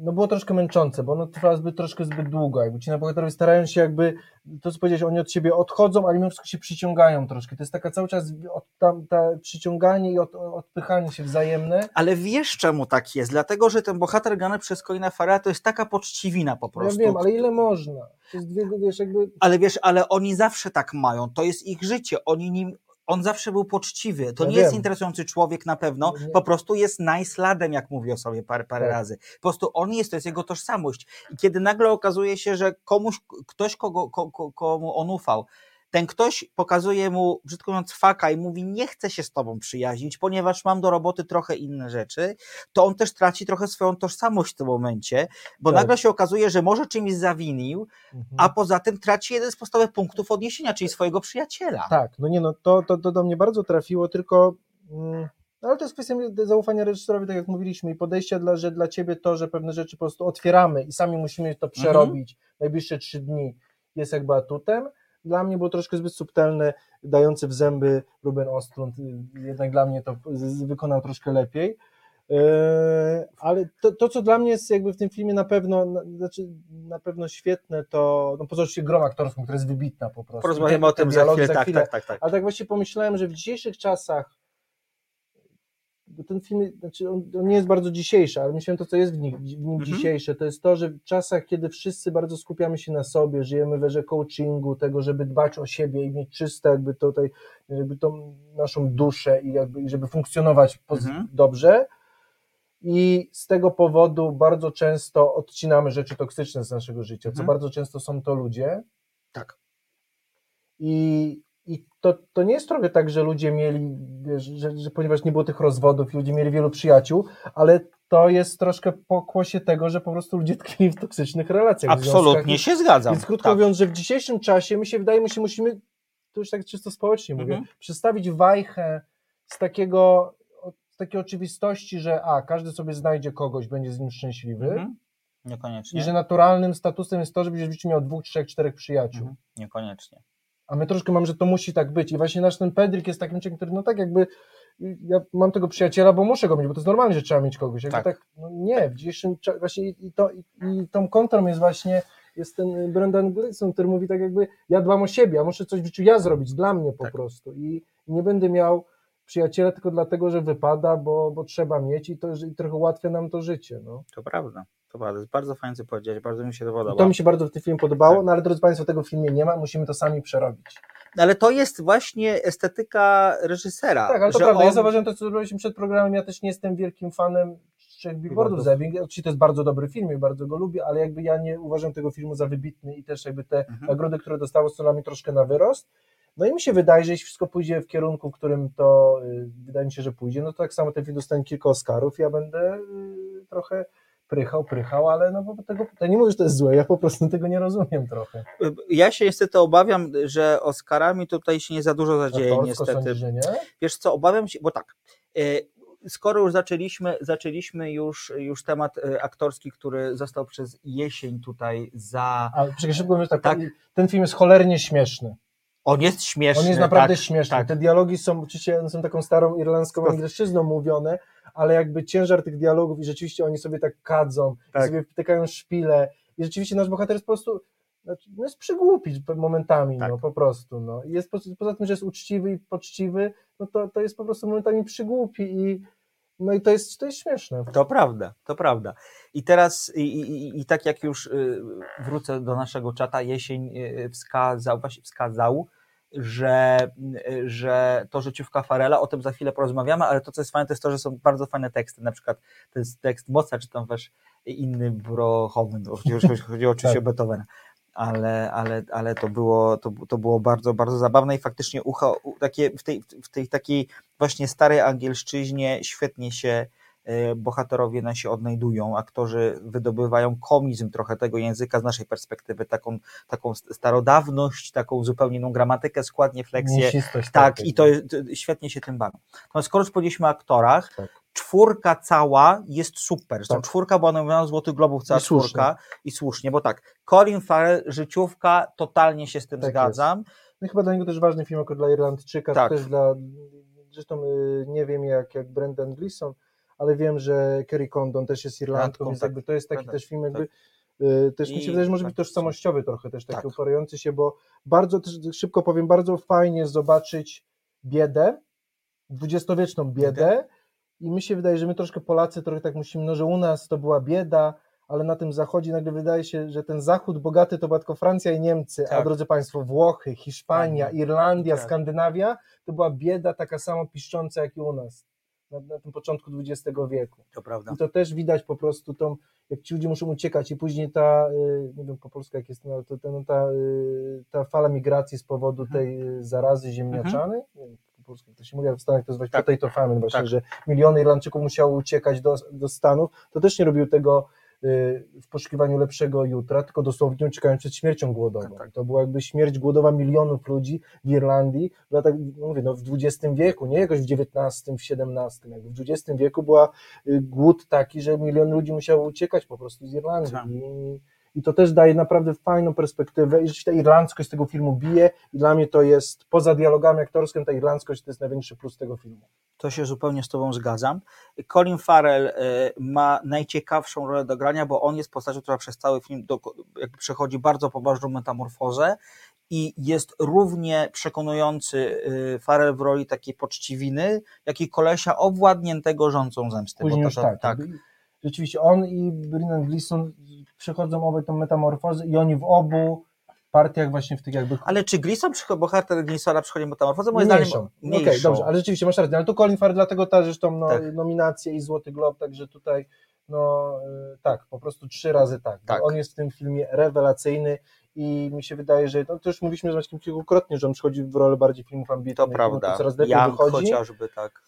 Speaker 1: no było troszkę męczące, bo ono trwa zbyt, troszkę zbyt długo. Jakby ci na bohaterowie starają się jakby, to co powiedziałeś, oni od siebie odchodzą, ale mimo wszystko się przyciągają troszkę. To jest taka cały czas od, tam, ta przyciąganie i od, odpychanie się wzajemne.
Speaker 2: Ale wiesz czemu tak jest? Dlatego, że ten bohater grany przez Colina Farrella to jest taka poczciwina po
Speaker 1: Ja
Speaker 2: prostu.
Speaker 1: wiem, ale ile można? Dwie, wiesz, jakby...
Speaker 2: Ale wiesz, ale oni zawsze tak mają. To jest ich życie. Oni nim, on zawsze był poczciwy. To
Speaker 1: Ja
Speaker 2: nie jest
Speaker 1: wiem.
Speaker 2: interesujący człowiek na pewno, po prostu jest nice ladem, jak mówi o sobie parę, parę
Speaker 1: Tak.
Speaker 2: razy. Po prostu on jest, to jest jego tożsamość. I kiedy nagle okazuje się, że komuś, ktoś, kogo, ko, ko, komu on ufał, ten ktoś pokazuje mu, brzydko mówiąc, faka i mówi, nie chcę się z tobą przyjaźnić, ponieważ mam do roboty trochę inne rzeczy, to on też traci trochę swoją tożsamość w tym momencie, bo
Speaker 1: Tak.
Speaker 2: nagle się okazuje, że może czymś zawinił,
Speaker 1: Mhm.
Speaker 2: a poza tym traci jeden z podstawowych punktów odniesienia, czyli swojego przyjaciela.
Speaker 1: Tak, no nie no, to, to, to do mnie bardzo trafiło, tylko mm, no ale to jest kwestia zaufania reżyserowi, tak jak mówiliśmy, i podejścia, dla, że dla ciebie to, że pewne rzeczy po prostu otwieramy i sami musimy to przerobić najbliższe trzy dni, jest jakby atutem. Dla mnie było troszkę zbyt subtelne, dający w zęby Ruben Ostrund, y, jednak dla mnie to wykonał troszkę lepiej. Yy, ale to, to, co dla mnie jest jakby w tym filmie na pewno, na, znaczy na pewno świetne, to no poza oczywiście grą aktorską, która jest wybitna po prostu.
Speaker 2: Porozmawiamy o tym za
Speaker 1: dialogi
Speaker 2: chwilę, tak, tak, tak, tak.
Speaker 1: Ale tak właśnie pomyślałem, że w dzisiejszych czasach ten film, znaczy on, on nie jest bardzo dzisiejszy, ale myślałem to, co jest w nim, w nim
Speaker 2: Mhm.
Speaker 1: dzisiejsze, to jest to, że w czasach, kiedy wszyscy bardzo skupiamy się na sobie, żyjemy w erze coachingu, tego, żeby dbać o siebie i mieć czyste jakby tutaj, jakby tą naszą duszę i jakby, żeby funkcjonować
Speaker 2: Mhm.
Speaker 1: dobrze i z tego powodu bardzo często odcinamy rzeczy toksyczne z naszego życia, co
Speaker 2: Mhm.
Speaker 1: bardzo często są to ludzie,
Speaker 2: Tak.
Speaker 1: i, i to, to nie jest trochę tak, że ludzie mieli, że, że ponieważ nie było tych rozwodów, ludzie mieli wielu przyjaciół, ale to jest troszkę pokłosie tego, że po prostu ludzie tkwili w toksycznych relacjach.
Speaker 2: Absolutnie się zgadzam.
Speaker 1: Więc krótko
Speaker 2: Tak.
Speaker 1: mówiąc, że w dzisiejszym czasie my się wydaje, my się musimy, to już tak czysto społecznie mówię,
Speaker 2: Mhm.
Speaker 1: przedstawić wajchę z takiego z takiej oczywistości, że a, każdy sobie znajdzie kogoś, będzie z nim szczęśliwy
Speaker 2: Mhm. Niekoniecznie.
Speaker 1: i że naturalnym statusem jest to, żebyś w życiu miał dwóch, trzech, czterech przyjaciół.
Speaker 2: Mhm. Niekoniecznie.
Speaker 1: A my troszkę mamy, że to musi tak być. I właśnie nasz ten Pedrik jest takim człowiekiem, który no tak jakby ja mam tego przyjaciela, bo muszę go mieć, bo to jest normalne, że trzeba mieć kogoś. Jakby
Speaker 2: Tak.
Speaker 1: tak, no nie, w dzisiejszym czasie właśnie i, to, i, i tą kontrą jest właśnie jest ten Brendan Gleeson, który mówi tak jakby ja dbam o siebie, ja muszę coś w życiu ja zrobić, dla mnie po
Speaker 2: Tak.
Speaker 1: prostu. I, nie będę miał przyjaciela tylko dlatego, że wypada, bo, bo trzeba mieć i to i trochę ułatwia nam to życie. No.
Speaker 2: To prawda. To. Jest bardzo fajnie co powiedziałeś, bardzo mi się to podoba.
Speaker 1: To mi się bardzo w tym filmie podobało,
Speaker 2: Tak.
Speaker 1: no ale drodzy Państwo, tego w filmie nie ma, musimy to sami przerobić.
Speaker 2: Ale to jest właśnie estetyka reżysera.
Speaker 1: Tak, ale to prawda.
Speaker 2: on...
Speaker 1: Ja zauważyłem to, co zrobiliśmy przed programem. Ja też nie jestem wielkim fanem Trzech Billboardów
Speaker 2: Billboardów.
Speaker 1: z Ebbing. Oczywiście to jest bardzo dobry film i bardzo go lubię, ale jakby ja nie uważam tego filmu za wybitny i też jakby te
Speaker 2: Mhm.
Speaker 1: nagrody, które dostało, są dla mnie troszkę na wyrost. No i mi się wydaje, że jeśli wszystko pójdzie w kierunku, w którym to y, wydaje mi się, że pójdzie, no to tak samo ten film dostanie kilka Oscarów. Ja będę y, trochę prychał, prychał, ale no bo tego, ja nie mówię, że to jest złe, ja po prostu tego nie rozumiem trochę.
Speaker 2: Ja się niestety obawiam, że Oscarami tutaj się nie za dużo zadzieje,
Speaker 1: Aktorsko
Speaker 2: niestety.
Speaker 1: sądzisz, że nie?
Speaker 2: Wiesz co, obawiam się, bo tak, e, skoro już zaczęliśmy, zaczęliśmy już, już temat e, aktorski, który został przez jesień tutaj za...
Speaker 1: A przecież szybko tak,
Speaker 2: Tak.
Speaker 1: ten film jest cholernie śmieszny.
Speaker 2: On jest śmieszny.
Speaker 1: On jest naprawdę
Speaker 2: tak,
Speaker 1: śmieszny.
Speaker 2: Tak.
Speaker 1: Te dialogi są oczywiście są taką starą irlandzką angielszczyzną mówione, ale jakby ciężar tych dialogów i rzeczywiście oni sobie tak kadzą,
Speaker 2: Tak.
Speaker 1: i sobie wtykają szpile i rzeczywiście nasz bohater jest po prostu znaczy, no jest przygłupi momentami,
Speaker 2: Tak.
Speaker 1: no po prostu. No. Jest po, poza tym, że jest uczciwy i poczciwy, no to, to jest po prostu momentami przygłupi i no i to jest, to jest śmieszne.
Speaker 2: To prawda, to prawda. I teraz, i, i, i tak jak już y, wrócę do naszego czata, jesień y, wskazał, właśnie wskazał, że, y, że to życiówka Farela, o tym za chwilę porozmawiamy, ale to, co jest fajne, to jest to, że są bardzo fajne teksty, na przykład to jest tekst Moca, czy tam też inny Brochoven, chodziło, chodziło [LAUGHS] oczywiście o Beethovena. Ale, ale, ale to, było, to, to było bardzo, bardzo zabawne i faktycznie ucho, takie, w, tej, w tej takiej właśnie starej angielszczyźnie świetnie się bohaterowie nasi odnajdują, aktorzy wydobywają komizm trochę tego języka z naszej perspektywy, taką, taką starodawność, taką zupełnie inną gramatykę, składnie, fleksję. Tak, i to jest, to świetnie się tym bawią. No skoro już powiedzieliśmy o aktorach,
Speaker 1: Tak.
Speaker 2: czwórka cała jest super. Zresztą
Speaker 1: Tak.
Speaker 2: czwórka była nominowana Złotych Globów, cała
Speaker 1: I słusznie.
Speaker 2: czwórka i słusznie, bo tak, Colin Farrell, życiówka, totalnie się z tym
Speaker 1: Tak
Speaker 2: zgadzam.
Speaker 1: No i chyba dla niego też ważny film, jako dla Irlandczyka,
Speaker 2: Tak.
Speaker 1: też dla, zresztą y, nie wiem jak, jak Brendan Gleeson, ale wiem, że Kerry Condon też jest Irlandką,
Speaker 2: Irlandką,
Speaker 1: więc
Speaker 2: tak.
Speaker 1: jakby to jest taki
Speaker 2: Tak,
Speaker 1: też film
Speaker 2: tak.
Speaker 1: jakby, y, też mi
Speaker 2: I-
Speaker 1: się wydaje, że może być
Speaker 2: tak.
Speaker 1: tożsamościowy trochę też, taki
Speaker 2: Tak.
Speaker 1: uporający się, bo bardzo, też szybko powiem, bardzo fajnie zobaczyć biedę, dwudziestowieczną biedę i mi się wydaje, że my troszkę Polacy trochę tak musimy, no że u nas to była bieda, ale na tym zachodzie nagle wydaje się, że ten zachód bogaty to była tylko Francja i Niemcy, a
Speaker 2: Tak.
Speaker 1: drodzy Państwo, Włochy, Hiszpania, Irlandia,
Speaker 2: Tak.
Speaker 1: Skandynawia, to była bieda taka samo piszcząca jak i u nas na, na tym początku XX wieku.
Speaker 2: To prawda.
Speaker 1: I to też widać po prostu tą, jak ci ludzie muszą uciekać i później ta, y, nie wiem po polsku jak jest, no, to, to, ta, y, ta fala migracji z powodu
Speaker 2: Mhm.
Speaker 1: tej y, zarazy ziemniaczany, nie wiem po polsku jak to się mówi, a w Stanach to jest właśnie potato famine właśnie,
Speaker 2: Tak.
Speaker 1: że miliony Irlandczyków musiało uciekać do, do Stanów, to też nie robił tego w poszukiwaniu lepszego jutra, tylko dosłownie uciekając przed śmiercią głodową.
Speaker 2: Tak,
Speaker 1: To była jakby śmierć głodowa milionów ludzi w Irlandii w latach, mówię, no w XX wieku, nie jakoś w XIX, w XVII, jakby w XX wieku była y, głód taki, że milion ludzi musiało uciekać po prostu z Irlandii.
Speaker 2: Tak.
Speaker 1: I, I to też daje naprawdę fajną perspektywę i rzeczywiście ta irlandzkość tego filmu bije i dla mnie to jest, poza dialogami aktorskim, ta irlandzkość to jest największy plus tego filmu.
Speaker 2: To się zupełnie z Tobą zgadzam. Colin Farrell e, ma najciekawszą rolę do grania, bo on jest postacią, która przez cały film do, jakby przechodzi bardzo poważną metamorfozę i jest równie przekonujący e, Farrell w roli takiej poczciwiny, jak i kolesia owładniętego rządzą zemsty.
Speaker 1: Później
Speaker 2: bo to-
Speaker 1: tak. jakby Rzeczywiście on i Brennan Gleeson przechodzą obaj tą metamorfozę i oni w obu partiach właśnie w tych jakby
Speaker 2: Ale czy Gleeson, przycho- bohater Gleesona przychodzi metamorfozę? Moim zdaniem
Speaker 1: Mniejszą.
Speaker 2: mniejszą.
Speaker 1: Okej, dobrze, ale rzeczywiście masz rację, no ale to Colin Farrell, dlatego ta zresztą no,
Speaker 2: Tak.
Speaker 1: nominacje i Złoty Glob, także tutaj no y, tak, po prostu trzy razy tak.
Speaker 2: Tak.
Speaker 1: On jest w tym filmie rewelacyjny i mi się wydaje, że no, to już mówiliśmy z Maćkiem kilkukrotnie, że on przychodzi w rolę bardziej filmów ambitnych.
Speaker 2: To
Speaker 1: no
Speaker 2: prawda.
Speaker 1: Coraz lepiej
Speaker 2: Young
Speaker 1: wychodzi.
Speaker 2: chociażby, tak.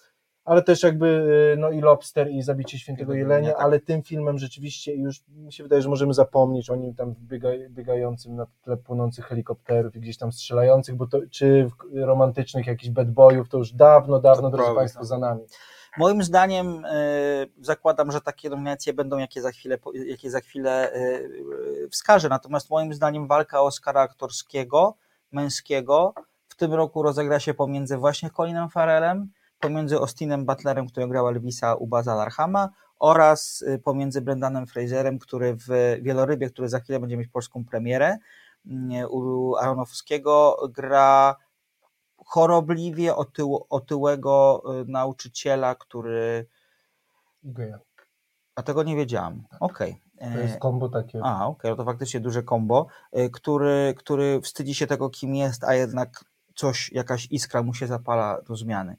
Speaker 1: Ale też jakby y, no i Lobster i Zabicie Świętego Jelenia,
Speaker 2: tak.
Speaker 1: ale tym filmem rzeczywiście już mi się wydaje, że możemy zapomnieć o nim tam biega, biegającym na tle płonących helikopterów i gdzieś tam strzelających, bo to, czy w- romantycznych jakichś bad boyów, to już dawno, dawno, drodzy. Państwo, za nami.
Speaker 2: Moim zdaniem e, zakładam, że takie nominacje będą, jakie za chwilę, jakie za chwilę e, wskażę. Natomiast moim zdaniem walka Oscara aktorskiego, męskiego w tym roku rozegra się pomiędzy właśnie Colinem Farrellem, pomiędzy Austinem Butlerem, który grał Elvisa u Baza Larhama oraz e, pomiędzy Brendanem Fraserem, który w Wielorybie, który za chwilę będzie mieć polską premierę mm, u Aronofskiego gra chorobliwie otył, otyłego y, nauczyciela, który.
Speaker 1: Geja.
Speaker 2: A tego nie wiedziałam. Okej.
Speaker 1: To jest
Speaker 2: E,
Speaker 1: kombo takie.
Speaker 2: A, okej, no to faktycznie duże kombo, y, który, który wstydzi się tego, kim jest, a jednak coś, jakaś iskra mu się zapala do zmiany.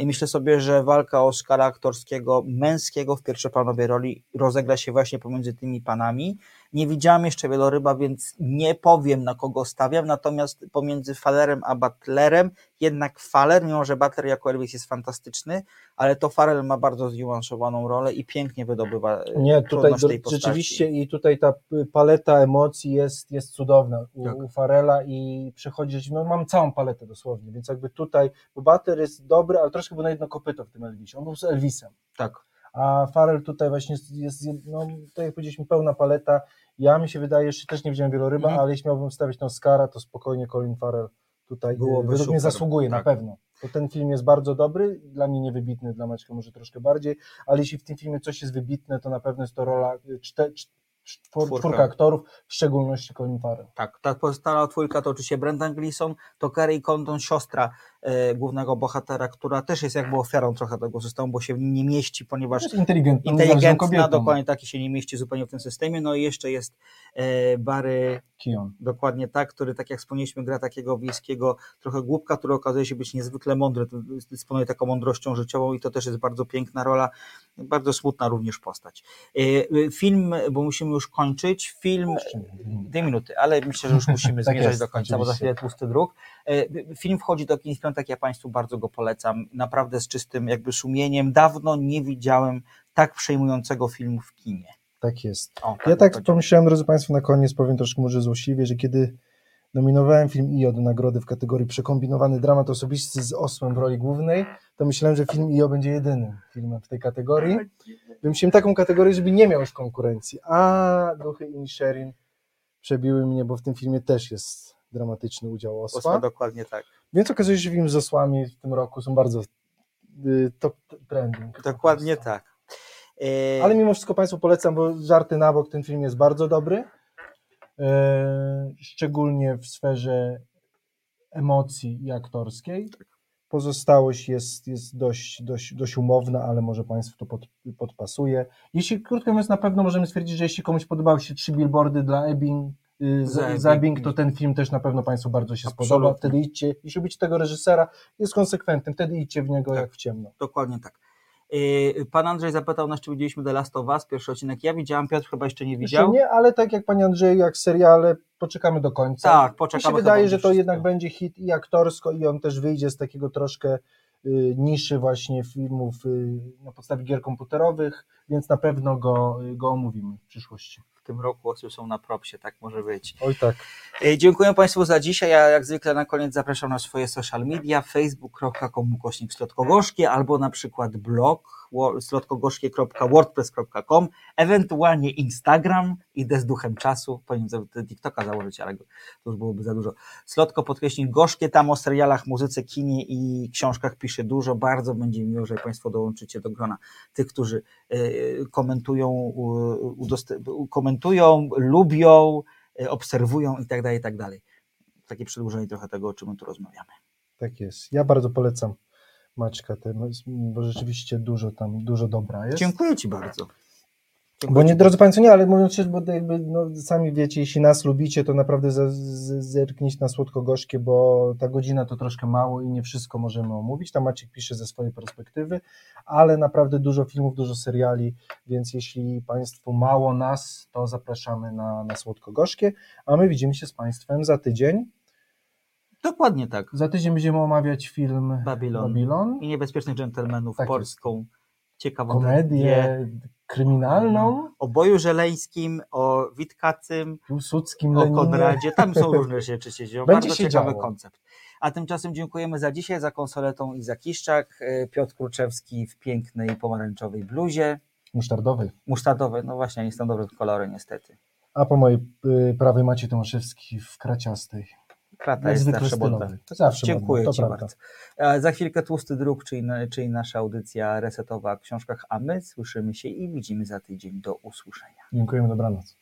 Speaker 2: I myślę sobie, że walka Oscara aktorskiego, męskiego w pierwszoplanowej roli rozegra się właśnie pomiędzy tymi panami. Nie widziałam jeszcze wieloryba, więc nie powiem na kogo stawiam, natomiast pomiędzy Fallerem a Butlerem jednak Faller, mimo że Butler jako Elvis jest fantastyczny, ale to Farrell ma bardzo zniuansowaną rolę i pięknie wydobywa e,
Speaker 1: Nie, tutaj do,
Speaker 2: tej postaci.
Speaker 1: rzeczywiście i tutaj ta paleta emocji jest, jest cudowna u,
Speaker 2: Tak.
Speaker 1: u Farela i przechodzi, no mam całą paletę dosłownie, więc jakby tutaj, bo Butter jest dobry, ale troszkę był na jedno kopyto w tym Elvisie, on był z Elvisem,
Speaker 2: Tak.
Speaker 1: A Farel tutaj właśnie jest, no, tak jak powiedzieliśmy, pełna paleta, ja mi się wydaje, jeszcze też nie widziałem wieloryba,
Speaker 2: Mhm.
Speaker 1: ale jeśli miałbym wstawić na Oscara, to spokojnie Colin Farrell tutaj
Speaker 2: Byłoby
Speaker 1: według mnie zasługuje,
Speaker 2: tak.
Speaker 1: na pewno. Bo ten film jest bardzo dobry, dla mnie niewybitny, dla Maćka może troszkę bardziej, ale jeśli w tym filmie coś jest wybitne, to na pewno jest to rola y, czte, cz- czwór,
Speaker 2: Czwórka.
Speaker 1: aktorów, w szczególności Colin Farrell.
Speaker 2: Tak, ta pozostała trójka to oczywiście Brendan Gleeson, to Carrie Condon, siostra głównego bohatera, która też jest jakby ofiarą trochę tego systemu, bo się nie mieści, ponieważ
Speaker 1: Jest inteligentną, niezależną
Speaker 2: inteligentna,
Speaker 1: kobietą.
Speaker 2: dokładnie taki się nie mieści zupełnie w tym systemie. No i jeszcze jest e, Barry
Speaker 1: Keon.
Speaker 2: Dokładnie tak, który tak jak wspomnieliśmy, gra takiego wiejskiego trochę głupka, który okazuje się być niezwykle mądry, dysponuje taką mądrością życiową i to też jest bardzo piękna rola, bardzo smutna również postać. E, e, Film, bo musimy już kończyć, film, dwie minuty, ale myślę, że już musimy [LAUGHS]
Speaker 1: Tak
Speaker 2: zmierzać
Speaker 1: jest,
Speaker 2: do końca, bo za
Speaker 1: oczywiście.
Speaker 2: chwilę tłusty druk. E, Film wchodzi do kin piątek, ja Państwu bardzo go polecam, naprawdę z czystym jakby sumieniem. Dawno nie widziałem tak przejmującego filmu w kinie.
Speaker 1: Tak jest.
Speaker 2: O,
Speaker 1: Ja tak pomyślałem, drodzy Państwo, na koniec powiem troszkę może złośliwie, że kiedy nominowałem film IO do nagrody w kategorii przekombinowany dramat osobisty z osłem w roli głównej, to myślałem, że film IO będzie jedynym filmem w tej kategorii. Wymyśliłem taką kategorię, żeby nie miał już konkurencji. A Duchy i Sherin przebiły mnie, bo w tym filmie też jest dramatyczny udział osła.
Speaker 2: Osła, dokładnie tak.
Speaker 1: Więc okazuje się, że film z osłami w tym roku są bardzo y, top trending.
Speaker 2: Dokładnie tak. E,
Speaker 1: Ale mimo wszystko Państwu polecam, bo żarty na bok, ten film jest bardzo dobry. E, szczególnie w sferze emocji i aktorskiej. Pozostałość jest, jest dość, dość, dość umowna, ale może Państwu to pod, podpasuje. Jeśli, krótko mówiąc, na pewno możemy stwierdzić, że jeśli komuś podobały się trzy billboardy dla Ebbing, y,
Speaker 2: Za
Speaker 1: za,
Speaker 2: Ebbing.
Speaker 1: za Ebbing, to ten film też na pewno Państwu bardzo się
Speaker 2: Absolutnie.
Speaker 1: spodoba. Wtedy idźcie, jeśli lubicie tego reżysera, jest konsekwentny, wtedy idźcie w niego jak w ciemno.
Speaker 2: Dokładnie tak. Yy, Pan Andrzej zapytał nas, czy widzieliśmy The Last of Us, pierwszy odcinek. Ja widziałem, Piotr chyba jeszcze nie
Speaker 1: Jeszcze
Speaker 2: widział.
Speaker 1: nie, ale tak jak Panie Andrzeju, jak seriale, poczekamy do końca.
Speaker 2: Tak,
Speaker 1: Mi
Speaker 2: poczekamy
Speaker 1: się
Speaker 2: chyba
Speaker 1: wydaje, że to
Speaker 2: wszystko.
Speaker 1: jednak będzie hit i aktorsko i on też wyjdzie z takiego troszkę y, niszy właśnie filmów y, na podstawie gier komputerowych, więc na pewno go, go omówimy w przyszłości.
Speaker 2: W tym roku osy są na propsie, tak może być.
Speaker 1: Oj tak.
Speaker 2: Yy, Dziękuję Państwu za dzisiaj. Ja jak zwykle na koniec zapraszam na swoje social media facebook.com ukośnik slotkogorzkie albo na przykład blog wo- slotkogorzkie.wordpress.com ewentualnie Instagram, idę z duchem czasu, powinienem sobie TikToka założyć, ale to już byłoby za dużo. Slotko podkreśnik gorzkie, tam o serialach, muzyce, kinie i książkach pisze dużo, bardzo będzie miło, że Państwo dołączycie do grona tych, którzy y, komentują, u- komentują, lubią, y, obserwują i tak dalej, i tak dalej. Takie przedłużenie trochę tego, o czym my tu rozmawiamy.
Speaker 1: Tak jest. Ja bardzo polecam Maćka, bo rzeczywiście dużo tam, dużo dobra jest.
Speaker 2: Dziękuję Ci bardzo.
Speaker 1: Bo nie, drodzy Państwo, nie, ale mówiąc się, bo jakby, no, sami wiecie, jeśli nas lubicie, to naprawdę zerknijcie na słodko-gorzkie, bo ta godzina to troszkę mało i nie wszystko możemy omówić. Tam Maciek pisze ze swojej perspektywy, ale naprawdę dużo filmów, dużo seriali, więc jeśli Państwu mało nas, to zapraszamy na, na słodko-gorzkie, a my widzimy się z Państwem za tydzień.
Speaker 2: Dokładnie tak.
Speaker 1: Za tydzień będziemy omawiać film
Speaker 2: Babylon.
Speaker 1: Babylon.
Speaker 2: I Niebezpiecznych Dżentelmenów,
Speaker 1: Tak jest.
Speaker 2: polską ciekawą
Speaker 1: komedię kryminalną.
Speaker 2: O Boju Żeleńskim, o Witkacym,
Speaker 1: Piłsudskim,
Speaker 2: o
Speaker 1: Leninie.
Speaker 2: Konradzie. Tam są różne rzeczy się dzieją.
Speaker 1: Będzie
Speaker 2: Bardzo
Speaker 1: się
Speaker 2: ciekawy
Speaker 1: działo.
Speaker 2: koncept. A tymczasem dziękujemy za dzisiaj, za konsoletą i za Kiszczak. E, Piotr Kruczewski w pięknej pomarańczowej bluzie.
Speaker 1: Musztardowy.
Speaker 2: Musztardowej, no właśnie, nie są dobre kolory niestety.
Speaker 1: A po mojej y, prawej Maciej Tomaszewski w kraciastej.
Speaker 2: Krata jest zawsze modna.
Speaker 1: Zawsze
Speaker 2: Dziękuję
Speaker 1: modna, to
Speaker 2: Ci
Speaker 1: prawda.
Speaker 2: bardzo. A za chwilkę Tłusty Druk, czyli, czyli nasza audycja resetowa o książkach, a my słyszymy się i widzimy za tydzień. Do usłyszenia.
Speaker 1: Dziękujemy, dobranoc.